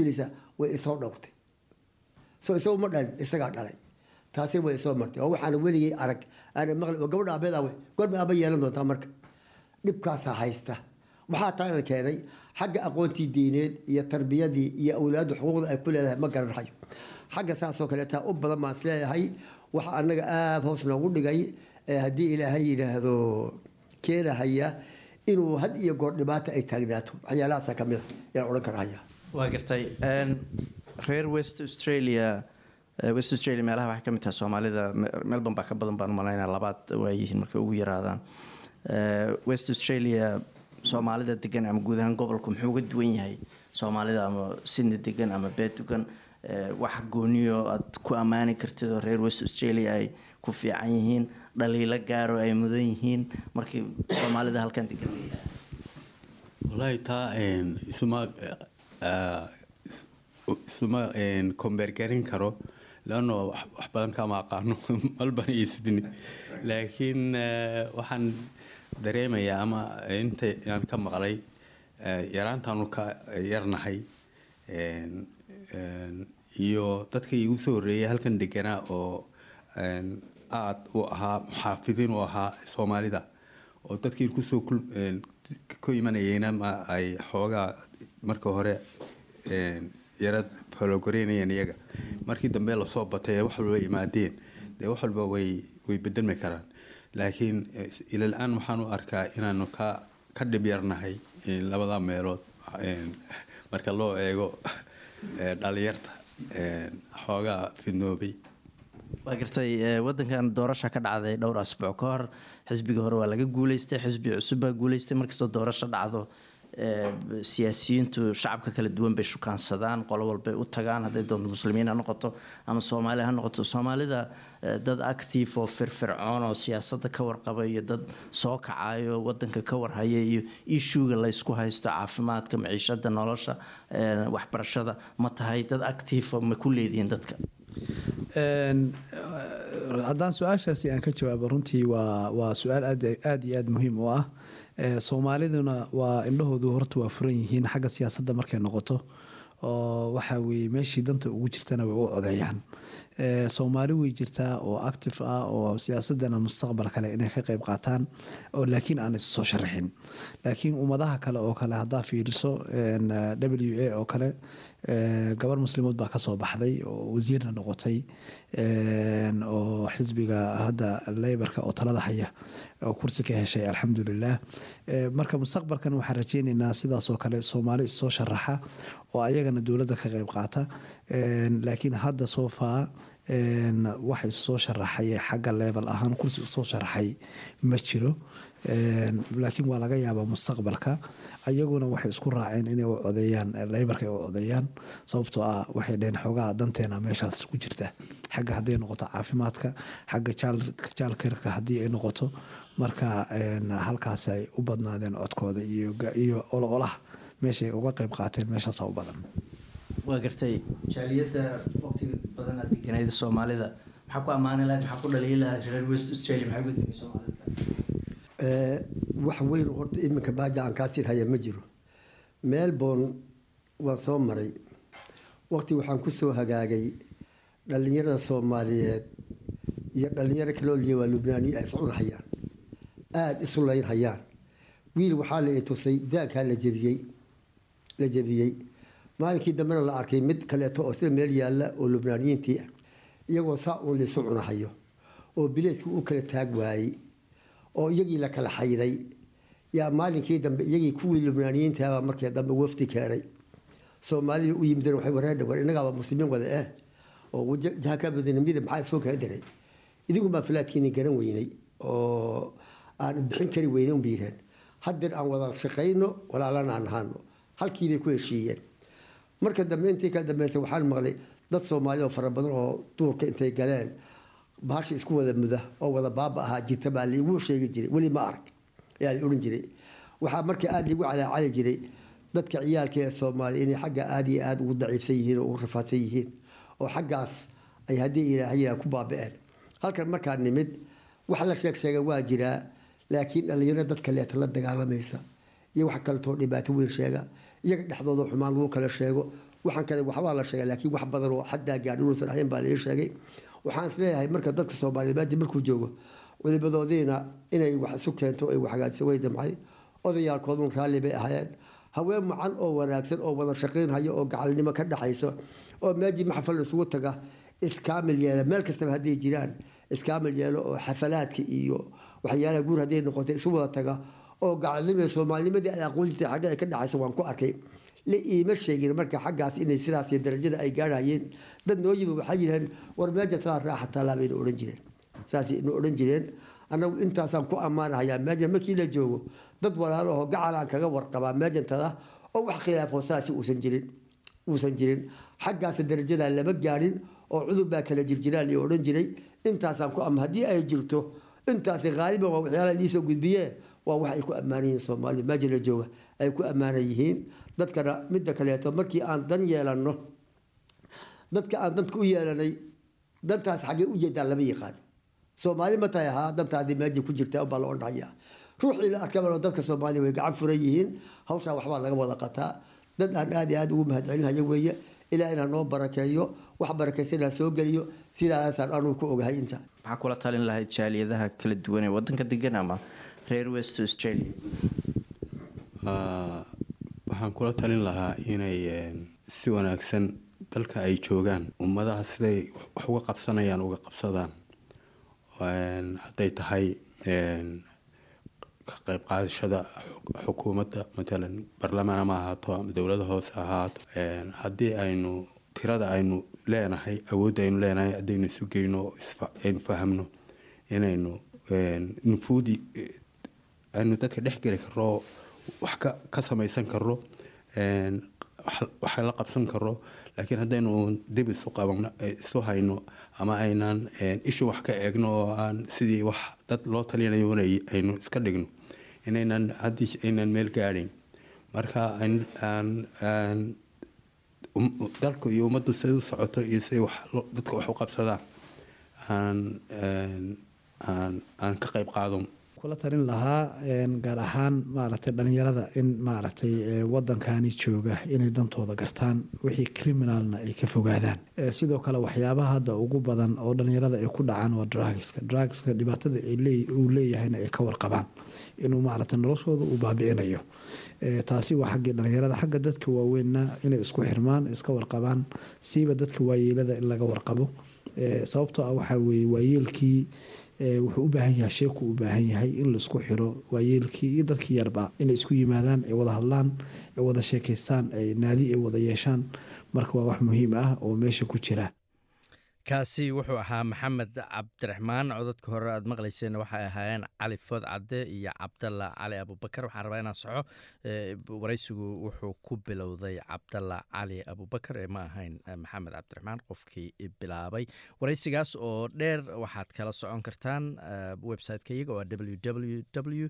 dilaysaa way isoo dhowrtay. Soo isagu ma dhalin isagaa dhalay. Taasina way isoo martay. Oo waxaana weligay arag aana maqli gabadha aabeed awe goorma aaba yeelan doontaa marka. Dhibkaasaa haysta. Waxaa taana keenay xagga aqoontii diineed iyo tarbiyadii iyo awlaadu xuquuqda ay ku leedahay ma garanhayo xagga saasoo kaleetaa u badan baan is leeyahay waxa anaga aada hoos noogu dhigay haddii ilaahay yidhaahdo keenahaya inuu had iyo goor dhibaata ay taagnaato. Waxyaalahaasa ka mid a yaan odhan karahaya waa gartay reer west australia west australia meelaha waxay ka mid tahay soomaalida. Melbourne baa ka badan baan umalaynaa labaad waayihiin markay ugu yaraadaan. West australia soomaalida degan ama guud ahaan gobolku muxuu uga duwan yahay? Soomaalida ama sydney degan ama beed degan wax gooniyo aad ku ammaani kartid oo reer west australia ay ku fiican yihiin dhaliilo gaaro ay mudan yihiin. Markii soomaalida halkan degan wallaahi taa isuma isuma kombeergarin karo. Leanno wax badan kama aqaano malban iyo sydney laakiin waxaan dareemayaa ama inta aan ka maqlay yaraantaanu ka yarnahay. Iyo dadkii igu soo horreeyay halkan deganaa oo aada u ahaa muxaafidiin u ahaa soomaalida oo dadkii ku soo ku imanayeyna ma ay xoogaa marka hore yara falogoreynayeen iyaga. Markii dambe la soo batay ee wax walba yimaadeen dee wax walba way way bedelmi karaan. Laakiin ilal-aan waxaan u arkaa inaanu ka ka dhib yarnahay labada meelood marka loo eego dhalinyarta xoogaa fidnoobay waa gartay wadankan doorasha ka dhacday dhowr asbuuc ka hor. Xisbigii hore waa laga guuleystay xisbi cusub baa guuleystay markastoo doorasho dhacdo siyaasiyiintu shacabka kala duwan bay shukaansadaan qolo walbay u tagaan. Hadday doonto muslimiin ha noqoto ama soomaali ha noqoto. Soomaalida dad active oo firfircoon oo siyaasadda ka warqaba iyo dad soo kacayo wadanka ka warhaya iyo ishuuga laysku haysto caafimaadka maciishada nolosha waxbarashada ma tahay dad active ma ku leedihiin dadka haddaan su'aashaasi aan ka jawaabo runtii waa waa su'aal aada iyo aada muhiim u ah. Soomaaliduna waa indhahoodu horta waa furan yihiin xagga siyaasadda markay noqoto oo waxa weye meeshii danta ugu jirtana way u codeeyaan. Soomaali way jirtaa oo active ah oo siyaasadana mustaqbal kale inay ka qeyb qaataan oo laakiin aan issoo sharaxin laakiin ummadaha kale oo kale haddaa fiiriso w a oo kale gabar muslimood baa ka soo baxday oo wasiirna noqotay oo xisbiga hadda leybarka oo talada haya oo kursi ka heshay alxamdulilah marka mustaqbalkan waxaan rajeyneynaa sidaasoo kale soomaali issoo sharaxa oo ayagana dowladda ka qeyb qaata. Laakiin hadda soo faa wax issoo sharaxay xagga level ahaan kursi u soo sharaxay ma jiro laakiin waa laga yaabaa mustaqbalka ayaguna waxay isku raaceen inay u codeeyaan leybarka ay u codeeyaan sababtoo ah waxay dheheen xoogaha danteena meeshaas ku jirta. Xagga hadday noqoto caafimaadka xagga jaalkerka haddii ay noqoto marka halkaas ay u badnaadeen codkooda iyo ololaha meeshay uga qeyb qaateen meeshaasa u badan. Waa gartay jaaliyadda waqtiga badan aad deganayda soomaalida. Maxaa ku ammaani lahayd? Maxaa ku dhaliyi lahayd? Reer west australia maxaa uga digay soomaalida wax weyn horta iminka baaja aan sirhaya ma jiro. Melbourne waan soo maray. Waqti waxaan ku soo hagaagay dhallinyarada soomaaliyeed iyo dhallinyaro kaloo liya waa lubnaaniya ay iscunahayaan aada isu layn hayaan. Wiil waxaa la itusay daankaa la jebiyey la jebiyey. Maalinkii dambena la arkay mid kaleeto oo sida meel yaalla oo lubnaaniyiintii ah. Iyagoo saa uun laisu cunahayo oo bileyskii u kala taag waayey oo iyagii la kala xayday. Yaa maalinkii dambe iyagii kuwii lubnaaniyiintaabaa markii dambe wafdi keenay. Soomaalida u yimideen waxay wareer dhawaan innagaaba muslimiin wada eh oo jaha ka badanimida maxaa isoo kaga diray? Idinku baa garan weynay oo aan bixin kari weyne un biireen haddeer aan wada shaqayno walaalana aan ahaano. Halkiibay ku heshiiyeen. Marka dambe intii ka dambeysay waxaan maqlay dad soomaali oo fara badan oo duurka intay galeen bahasha isku wada muda oo wada baaba ahaa jirta baa laigu sheegi jiray. Weli ma arag ayaa la odhan jiray. Waxaa marka aada liigu calaacali jiray dadka ciyaalka ee soomaaliya inay xagga aada iyo aada ugu daciifsan yihiin oo ugu rafaadsan yihiin oo xaggaas ay haddii ilaahay ku baaba-een. Halkan markaa nimid wax la sheeg sheega waa jiraa laakiin dhallinyaro dad kaleeta la dagaalamaysa iyo wax kaletoo dhibaato weyn sheega iyaga dhexdooda xumaan lagu kala sheego. Waxaan kale waxbaa la sheega laakiin wax badan oo xaddaa gaadhi inuusan ahayn baa lai sheegay waxaan is leeyahay marka dadka soomaaliya maadi markuu joogo culimadoodiina inay wax isu keento ay waxhagaajisa way damcay. Odayaalkoodun raalli bay ahaayeen. Haween macan oo wanaagsan oo wada shaqaynhayo oo gacalnimo ka dhaxayso oo meejii maxfal isugu taga iskaamil yeela meel kastaba hadday jiraan iskaamil yeelo oo xafalaadka iyo waxyaalaha guur hadday noqotay isu wada taga oo gacalnimada soomaalinimadii ay aqoon jirtay xagga ay ka dhacayso waan ku arkay la iima sheegin marka xaggaas inay sidaas darajada ay gaarhayeen dad noo yimi waxay yidhaheen war meeja talaa raaxa talaa bayna odhan jireen saasay ina odhan jireen annagu intaasaan ku ammaanahayaa meejan markii la joogo dad walaalo oo gacalaan kaga warqabaa meejantada oo wax khilaafoo saasi uusan jirin uusan jirin xaggaas darajadaa lama gaadhin oo cudur baa kala jirjiraan iyo odhan jiray intaasaan ku ama haddii ay jirto intaasi haaliban waa waxyaala liisoo gudbiye waa wax ay ku ammaanan yihiin soomaaliya meeja la jooga ay ku ammaanan yihiin. Dadkana midda kaleeto markii aan dan yeelanno dadka aan danka u yeelanay dantaas xaggee u jeedaan lama yaqaan. Soomaali ma ahaa dantaadii meeja ku jirta baa la odhanayaa ruuxii la arkaba dadka soomaaliya way gacan furan yihiin. Hawshaa waxbaa laga wada qataa. Dad aan aada iyo aada ugu mahadcelinhayo weeye. Ilaa inaa noo barakeeyo wax barakaysanaa soo geliyo sidaasaan anugu ku ogahay inta. Maxaa kula talin lahayd jaaliyadaha kala duwan ee wadanka degan ama reer west australia waxaan kula talin lahaa inay si wanaagsan dalka ay joogaan ummadaha siday wax uga qabsanayaan uga qabsadaan. Hadday tahay ka qayb qaadashada xukuumadda matalan barlamaan ama ahaato ama dowladda hoose ahaato. Haddii aynu tirada aynu leenahay awoodda aynu leenahay haddaynu isu geyno aynu fahamno inaynu nufuudi aynu dadka dhex geli karro wax ka samaysan karro wax la qabsan karro. Laakiin haddaynu dib isu hayno ama aynaan ishu wax ka eegno oo aan sidii wax dad loo talinayo aynu iska dhigno inaynan haddii aynan meel gaadhin. Marka aan dalku iyo ummaddu siday u socoto iyo siday dadka wax u qabsadaan aan ka qayb qaado kula talin lahaa gaar ahaan maaragtay dhalinyarada in maaragtay wadankani jooga inay dantooda gartaan wixii criminalna ay ka fogaadaan. Sidoo kale waxyaabaha hadda ugu badan oo dhalinyarada ay ku dhacaan waa drugska. Drugska dhibaatada uu leeyahayna ay ka warqabaan inuu maaragtay noloshooda uu baabi'inayo. Taasi waa xaggii dhalinyarada. Xagga dadka waaweynna inay isku xirmaan iska warqabaan siiba dadka waayeelada in laga warqabo. Sababtoo ah waxaa weeye waayeelkii wuxuu u baahan yahay sheeku u baahan yahay in la isku xiro waayeelkii iyo dadkii yarba inay isku yimaadaan ay wada hadlaan ay wada sheekaystaan ay naadi ay wada yeeshaan. Marka waa wax muhiim ah oo meesha ku jira kaasi wuxuu ahaa maxamed cabdiraxmaan. Codadka hore aad maqlayseen waxay ahaayeen cali food cadde iyo cabdalla cali abubakar waxaan rabaa inaan soxo waraysigu wuxuu ku bilowday cabdalla cali abubakar ee ma ahayn maxamed cabdiraxmaan qofkii bilaabay. Waraysigaas oo dheer waxaad kala socon kartaan website-ka iyaga oo w w w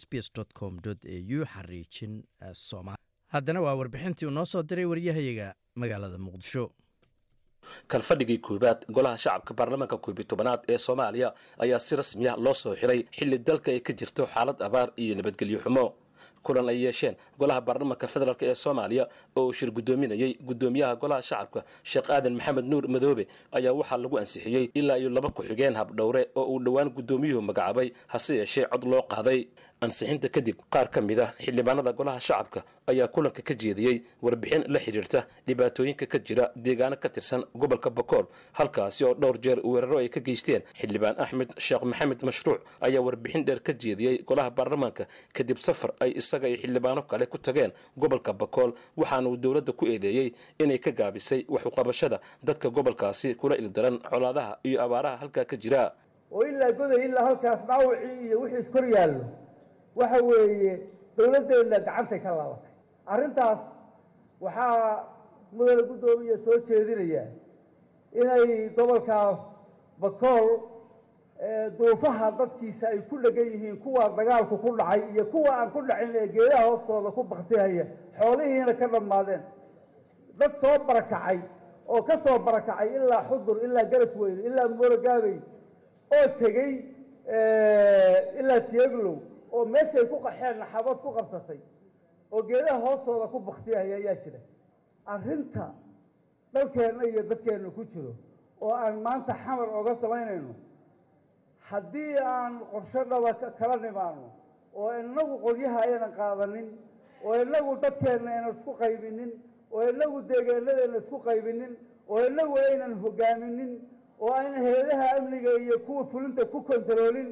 s b s com a u. Xariijin somaali haddana waa warbixintii uu noo soo diray waryahayaga magaalada muqdisho kalfadhigii koowaad golaha shacabka baarlamaanka koobiyi tobanaad ee soomaaliya ayaa si rasmiya loo soo xiray xilli dalka ay ka jirto xaalad abaar iyo nabadgelyo xumo. Kulan ay yeesheen golaha baarlamaanka federaalk ee soomaaliya oo uu shir guddoominayey guddoomiyaha golaha shacabka sheekh aadan maxamed nuur madoobe ayaa waxaa lagu ansixiyey ilaa iyo laba ku-xigeen habdhowre oo uu dhowaan guddoomiyuhu magacaabay hase yeeshee cod loo qaaday ansixinta kadib qaar ka mid ah xildhibaanada golaha shacabka ayaa kulanka ka jeediyey warbixin la xidhiirta dhibaatooyinka ka jira deegaano ka tirsan gobolka bakool halkaasi oo dhowr jeer weeraro ay ka geysteen. Xildhibaan axmed sheekh maxamed mashruuc ayaa warbixin dheer ka jeediyey golaha baarlamaanka kadib safar ay isaga iyo xildhibaano kale ku tageen gobolka bakool waxaana uu dowladda ku eedeeyey inay ka gaabisay wax uqabashada dadka gobolkaasi kula ildaran colaadaha iyo abaaraha halkaa ka jira. Oo ilaa goday ilaa halkaas dhaawacii iyo wixii iskor yaallo waxa weeye dowladdeenna gacantay ka laabatay. Arrintaas waxaa mudane guddoomiya soo jeedinaya inay gobolkaas bakool duufaha dadkiisa ay ku dhegan yihiin kuwa dagaalku ku dhacay iyo kuwa aan ku dhacin ee geedaha hoostooda ku baktihaya xoolihiina ka dhammaadeen. Dad soo barakacay oo ka soo barakacay ilaa xudur ilaa garas weyne ilaa moologaabey oo tegey ilaa tiyeglow oo meeshay ku qaxeen naxabad ku qabsatay oo geedaha hoostooda ku baktiyaya ayaa jira. Arrinta dalkeenna iyo dadkeenna ku jiro oo aan maanta xamar oga samaynayno haddii aan qorshe dhaba kala nimaano oo inagu qoryaha aynan qaadanin oo inagu dadkeenna aynan isku qaybinin oo inagu deegaanadeena isku qaybinin oo inagu aynan hogaaminin oo aynan heedaha amniga iyo kuwa fulinta ku kontaroolin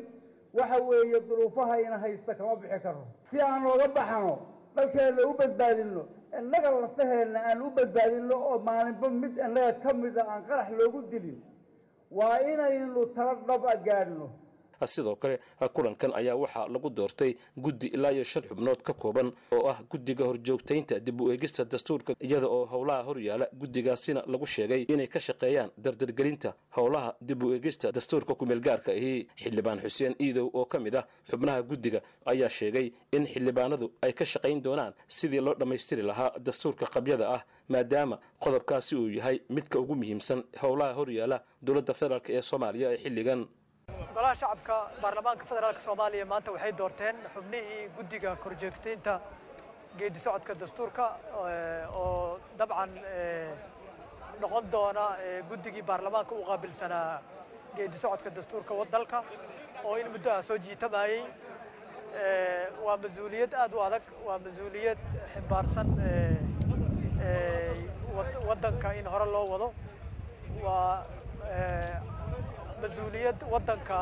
waxa weeye duruufahayna haysta kama bixi karno. Si aan ooga baxno dalkeenna u badbaadinno innaga lafaheenna aan u badbaadinno oo maalinba mid innaga ka mida aan qarax loogu dilin waa inaynu tala dhaba gaadhno sidoo kale kulankan ayaa waxaa lagu doortay guddi ilaa iyo shan xubnood ka kooban oo ah guddiga horjoogtaynta dib u eegista dastuurka iyada oo howlaha horyaala guddigaasina lagu sheegay inay ka shaqeeyaan dardargelinta howlaha dib u eegista dastuurka kumeelgaarka ahi. Xildhibaan xuseen iidow oo ka mid ah xubnaha guddiga ayaa sheegay in xildhibaanadu ay ka shaqayn doonaan sidii loo dhammaystiri lahaa dastuurka qabyada ah maadaama qodobkaasi uu yahay midka ugu muhiimsan howlaha horyaala dowladda federaalk ee soomaaliya ee xilligan golaha shacabka baarlamaanka federaalk soomaaliya maanta waxay doorteen xubnihii guddiga korjoogtaynta geedi socodka dastuurka oo dabcan noqon doona guddigii baarlamaanka u qaabilsanaa geedi socodka dastuurka dalka oo in muddo ah soo jiitamayey waa mas'uuliyad aad u adag waa mas'uuliyad ximbaarsan waddanka in hore loo wado. Waa mas'uuliyad waddanka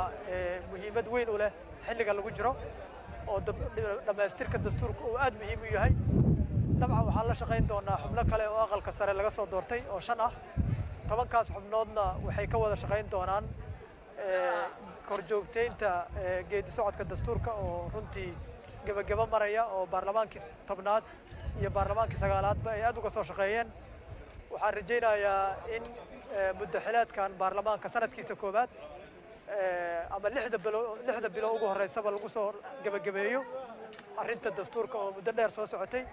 muhiimad weyn u leh xilliga lagu jiro oo dhammaystirka dastuurka uu aad muhiim u yahay. Dabcan waxaan la shaqayn doonaa xubno kale oo aqalka sare laga soo doortay oo shan ah. Tobankaas xubnoodna waxay ka wada shaqayn doonaan korjoogtaynta geedi socodka dastuurka oo runtii gebagebo maraya oo baarlamaankii tobnaad iyo baarlamaankii sagaalaadba ay aad uga soo shaqeeyeen. Waxaan rajaynayaa in muddo xileedkan baarlamaanka sanadkiisa koowaad ama lixda bilo lixda bilo ugu horreysaba lagu soo gebagabeeyo arrinta dastuurka oo muddo dheer soo socotay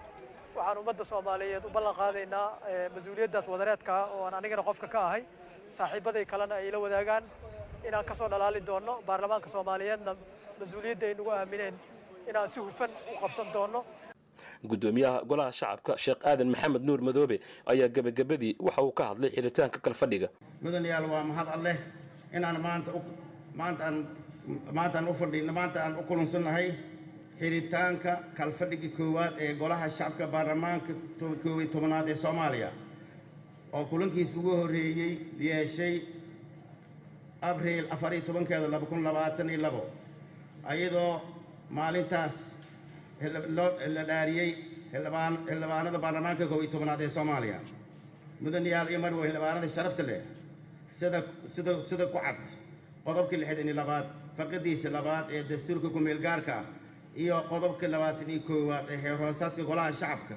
waxaan ummadda soomaaliyeed u ballan qaadaynaa mas'uuliyaddaas wadareedka ah oo aan anigana qofka ka ahay. Saaxiibaday kalena ay la wadaagaan. Inaan ka soo dhalaali doonno baarlamaanka soomaaliyeedna mas'uuliyadda ay nagu aamineen inaan si hufan u qabsan doonno guddoomiyaha golaha shacabka sheekh aadan maxamed nuur madoobe ayaa gebagabadii waxa uu ka hadlay xiritaanka kalfadhiga. Mudanayaal waa mahad alleh inaan maanta aan u kulansannahay xiritaanka kalfadhigii koowaad ee golaha shacabka baarlamaanka koob tobanaad ee soomaaliya. Oo kulankiis ugu horreeyey yeeshay abriil afar iyo tobankeeda laba kun labaatan iyo labo ayadoo maalintaas la dhaariyey xildhibaanada baarlamaanka koob iyo tobanaad ee soomaaliya mudanayaal iyo marwe xildhibaanada sharafta leh sida sida sida ku cad qodobka lixdan iyo labaad farqadiisa labaad ee dastuurka ku-meel gaarka ah iyo qodobka labaatan iyo koowaad ee heer hoosaadka golaha shacabka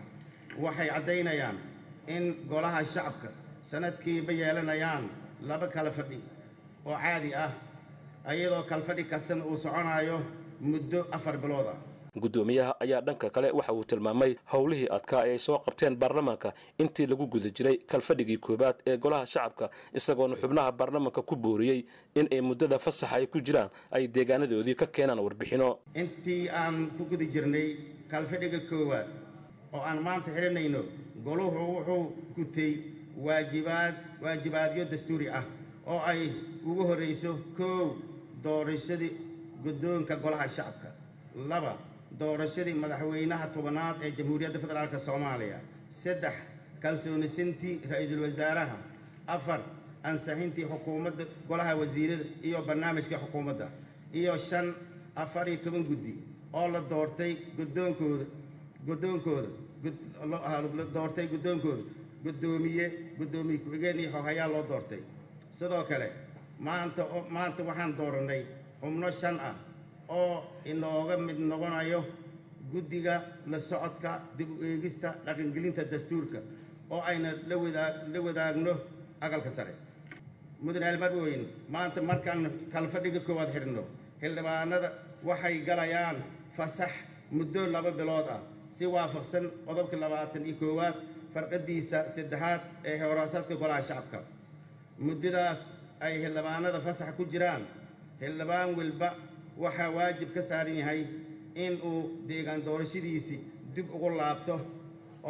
waxay caddaynayaan in golaha shacabka sanadkiiba yeelanayaan laba kala fadhi oo caadi ah. Iyadoo kalfadhi kastana uu soconayo muddo afar bilood ah guddoomiyaha ayaa dhanka kale waxa uu tilmaamay howlihii adkaa ee ay soo qabteen baarlamaanka intii lagu guda jiray kalfadhigii koowaad ee golaha shacabka isagoona xubnaha baarlamaanka ku booriyey in ay muddada fasaxa ay ku jiraan ay deegaanadoodii ka keenaan warbixino. Intii aan ku guda jirnay kalfadhiga koowaad oo aan maanta xihanayno goluhu wuxuu gutay waajibaad waajibaadyo dastuuri ah oo ay ugu horrayso koow doorashadii guddoonka golaha shacabka. Laba doorashadii madaxweynaha tobanaad ee jamhuuriyadda federaalk soomaaliya. Saddex kalsoonisintii ra'iisul wasaaraha. Afar ansixintii xukuumadda golaha wasiirada iyo barnaamijka xukuumadda. Iyo shan afar iyo toban guddi oo la doortay guddoonkooda guddoonkooda la doortay guddoonkooda. Guddoomiye guddoomiye ku-xigeen iyo xoghayaa loo doortay. Sidoo kale maanta maanta waxaan doorannay xubno shan ah oo inooga mid noqonayo guddiga la socodka dib u eegista dhaqangelinta dastuurka oo ayna la wadaagno aqalka sare. Mudane almarweyn maanta markaan kalfadhiga koowaad xidhno xildhibaanada waxay galayaan fasax muddo laba bilood ah. Si waafaqsan qodobka labaatan iyo koowaad farqadiisa saddexaad ee horaasadka golaha shacabka. Muddadaas ay xildhibaanada fasax ku jiraan. Xildhibaan walba waxaa waajib ka saaran yahay in uu deegaan doorashadiisii dib ugu laabto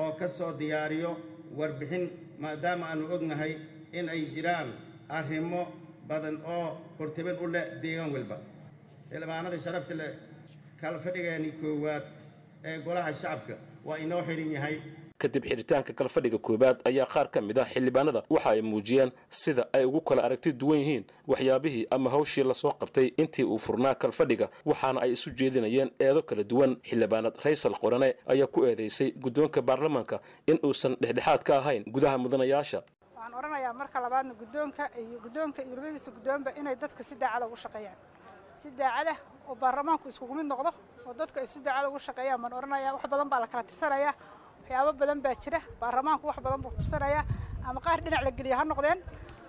oo ka soo diyaariyo warbixin maadaama aanu ognahay in ay jiraan arrimo badan oo hortabin u leh deegaan walba. Xildhibaanada sharafta leh kalfadhigeeni koowaad ee golaha shacabka waa inoo xihan yahay kadib xidhitaanka kalfadhiga koowaad ayaa qaar ka mid ah xildhibaanada waxa ay muujiyeen sida ay ugu kala aragti duwan yihiin waxyaabihii ama hawshii la soo qabtay intii uu furnaa kalfadhiga waxaana ay isu jeedinayeen eedo kala duwan. Xildhibaanad raysal qorane ayaa ku eedeysay guddoonka baarlamaanka in uusan dhexdhexaad ka ahayn gudaha mudanayaasha. Waxaan odhanayaa marka labaadna guddoonka iyo guddoonka iyo labadiisa guddoonba inay dadka si daacada ugu shaqeeyaan. Si daacada oo baarlamaanku iskugu mid noqdo oo dadka ay si daacada ugu shaqeeyaan baan odhanayaa wax badan baa la kala tirsanayaa waxyaabo badan baa jira. Baarlamaanku wax badan buu tirsanayaa ama qaar dhinac la geliya ha noqdeen.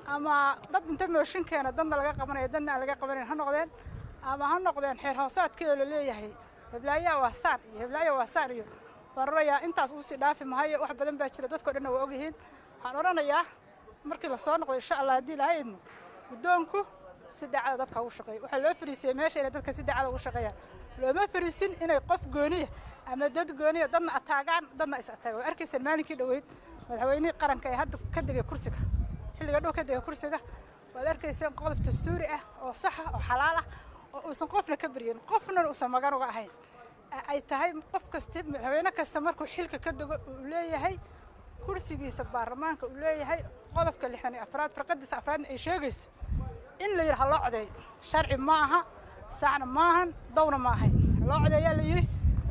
Ama dad inta mooshinkeena dadna laga qabanaya dadna aan laga qabanayn ha noqdeen. Ama ha noqdeen xeer hoosaadkeeda la leeyahay. Heblaayaha waa saan iyo heblaayaha waa saan iyo waan odhanayaa intaas uu sii dhaafi mahayo wax badan baa jira. Dadkao dhanna waa ogyihiin. Waxaan odhanayaa markii la soo noqdo insha allah haddii ilahay idmo guddoonku si daacada dadka ugu shaqeeyo waxaa loo fariisiyey meesha inay dadka si daacada ugu shaqeeyaan looma fariisin inay qof gooniya ama dad gooniya dadna ataagaan dadna is ataagaan waa arkaysaan maalinkii dhoweyd madaxweynihii qaranka ee hadda ka degay kursiga xilliga dhow ka degay kursiga waad arkayseen qodob dastuuri ah oo saxa oo xalaal ah oo uusan qofna ka baryin qofna uusan magan uga ahayn ay tahay qof kasta madaxweyne kasta markuu xilka ka dego uu leeyahay kursigiisa baarlamaanka uu leeyahay qodobka lixdan iyo afraad farqadiisa afraadna ay sheegayso in la yidhi ha loo codeeyo. Sharci ma aha saxna maahan dawna ma ahayn ha loo codeeyaa la yidhi.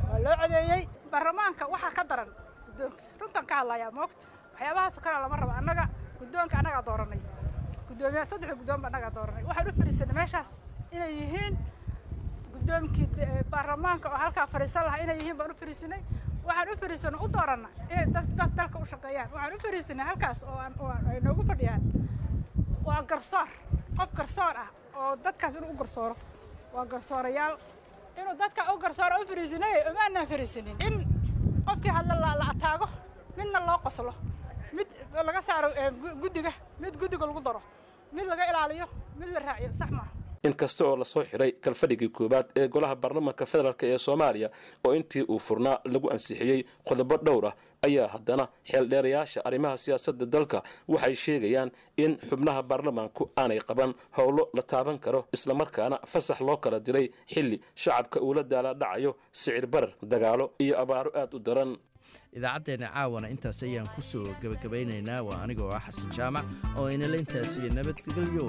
Waa loo codeeyey baarlamaanka waxaa ka daran guddoonka. Runtan ka hadlayaa moogta. Waxyaabahaasoo kale lama rabo. Annaga guddoonka annagaa dooranay. Guddoomiyaha saddexda guddoon ba annagaa dooranay. Waxaan u fadhiisanay meeshaas inay yihiin. Guddoomkii baarlamaanka oo halkaa fadhiisan lahaa inay yihiin baan u fadhiisanay waxaan u fadhiisanay u doorana inay dad dalka u shaqeeyaan. Waxaan u fadhiisanay halkaas oo ay noogu fadhiyaan. Waa garsoor qof garsoor ah oo dadkaas inuu u garsooro waa garsoorayaal. Inuu dadka u garsooro u fariisinay umaanaan fariisinin. In qofkii hadla la ataago midna loo qoslo. Mid laga saaro guddiga mid guddiga lagu daro. Mid laga ilaaliyo mid la raaciyo sax maaha inkasta oo la soo xiray kalfadhigii koowaad ee golaha baarlamaanka federaalk ee soomaaliya oo intii uu furnaa lagu ansixiyey qodobo dhowr ah ayaa haddana xeeldheerayaasha arrimaha siyaasadda dalka waxay sheegayaan in xubnaha baarlamaanku aanay qaban howlo la taaban karo islamarkaana fasax loo kala diray xilli shacabka uu la daalaadhacayo sicir barar dagaalo iyo abaaro aad u daran. Idaacaddeenna caawana intaas ayaan ku soo gebagabaynaynaa waa anigoo ah xasan jaamac oo inala intaasiyo nabadgelyo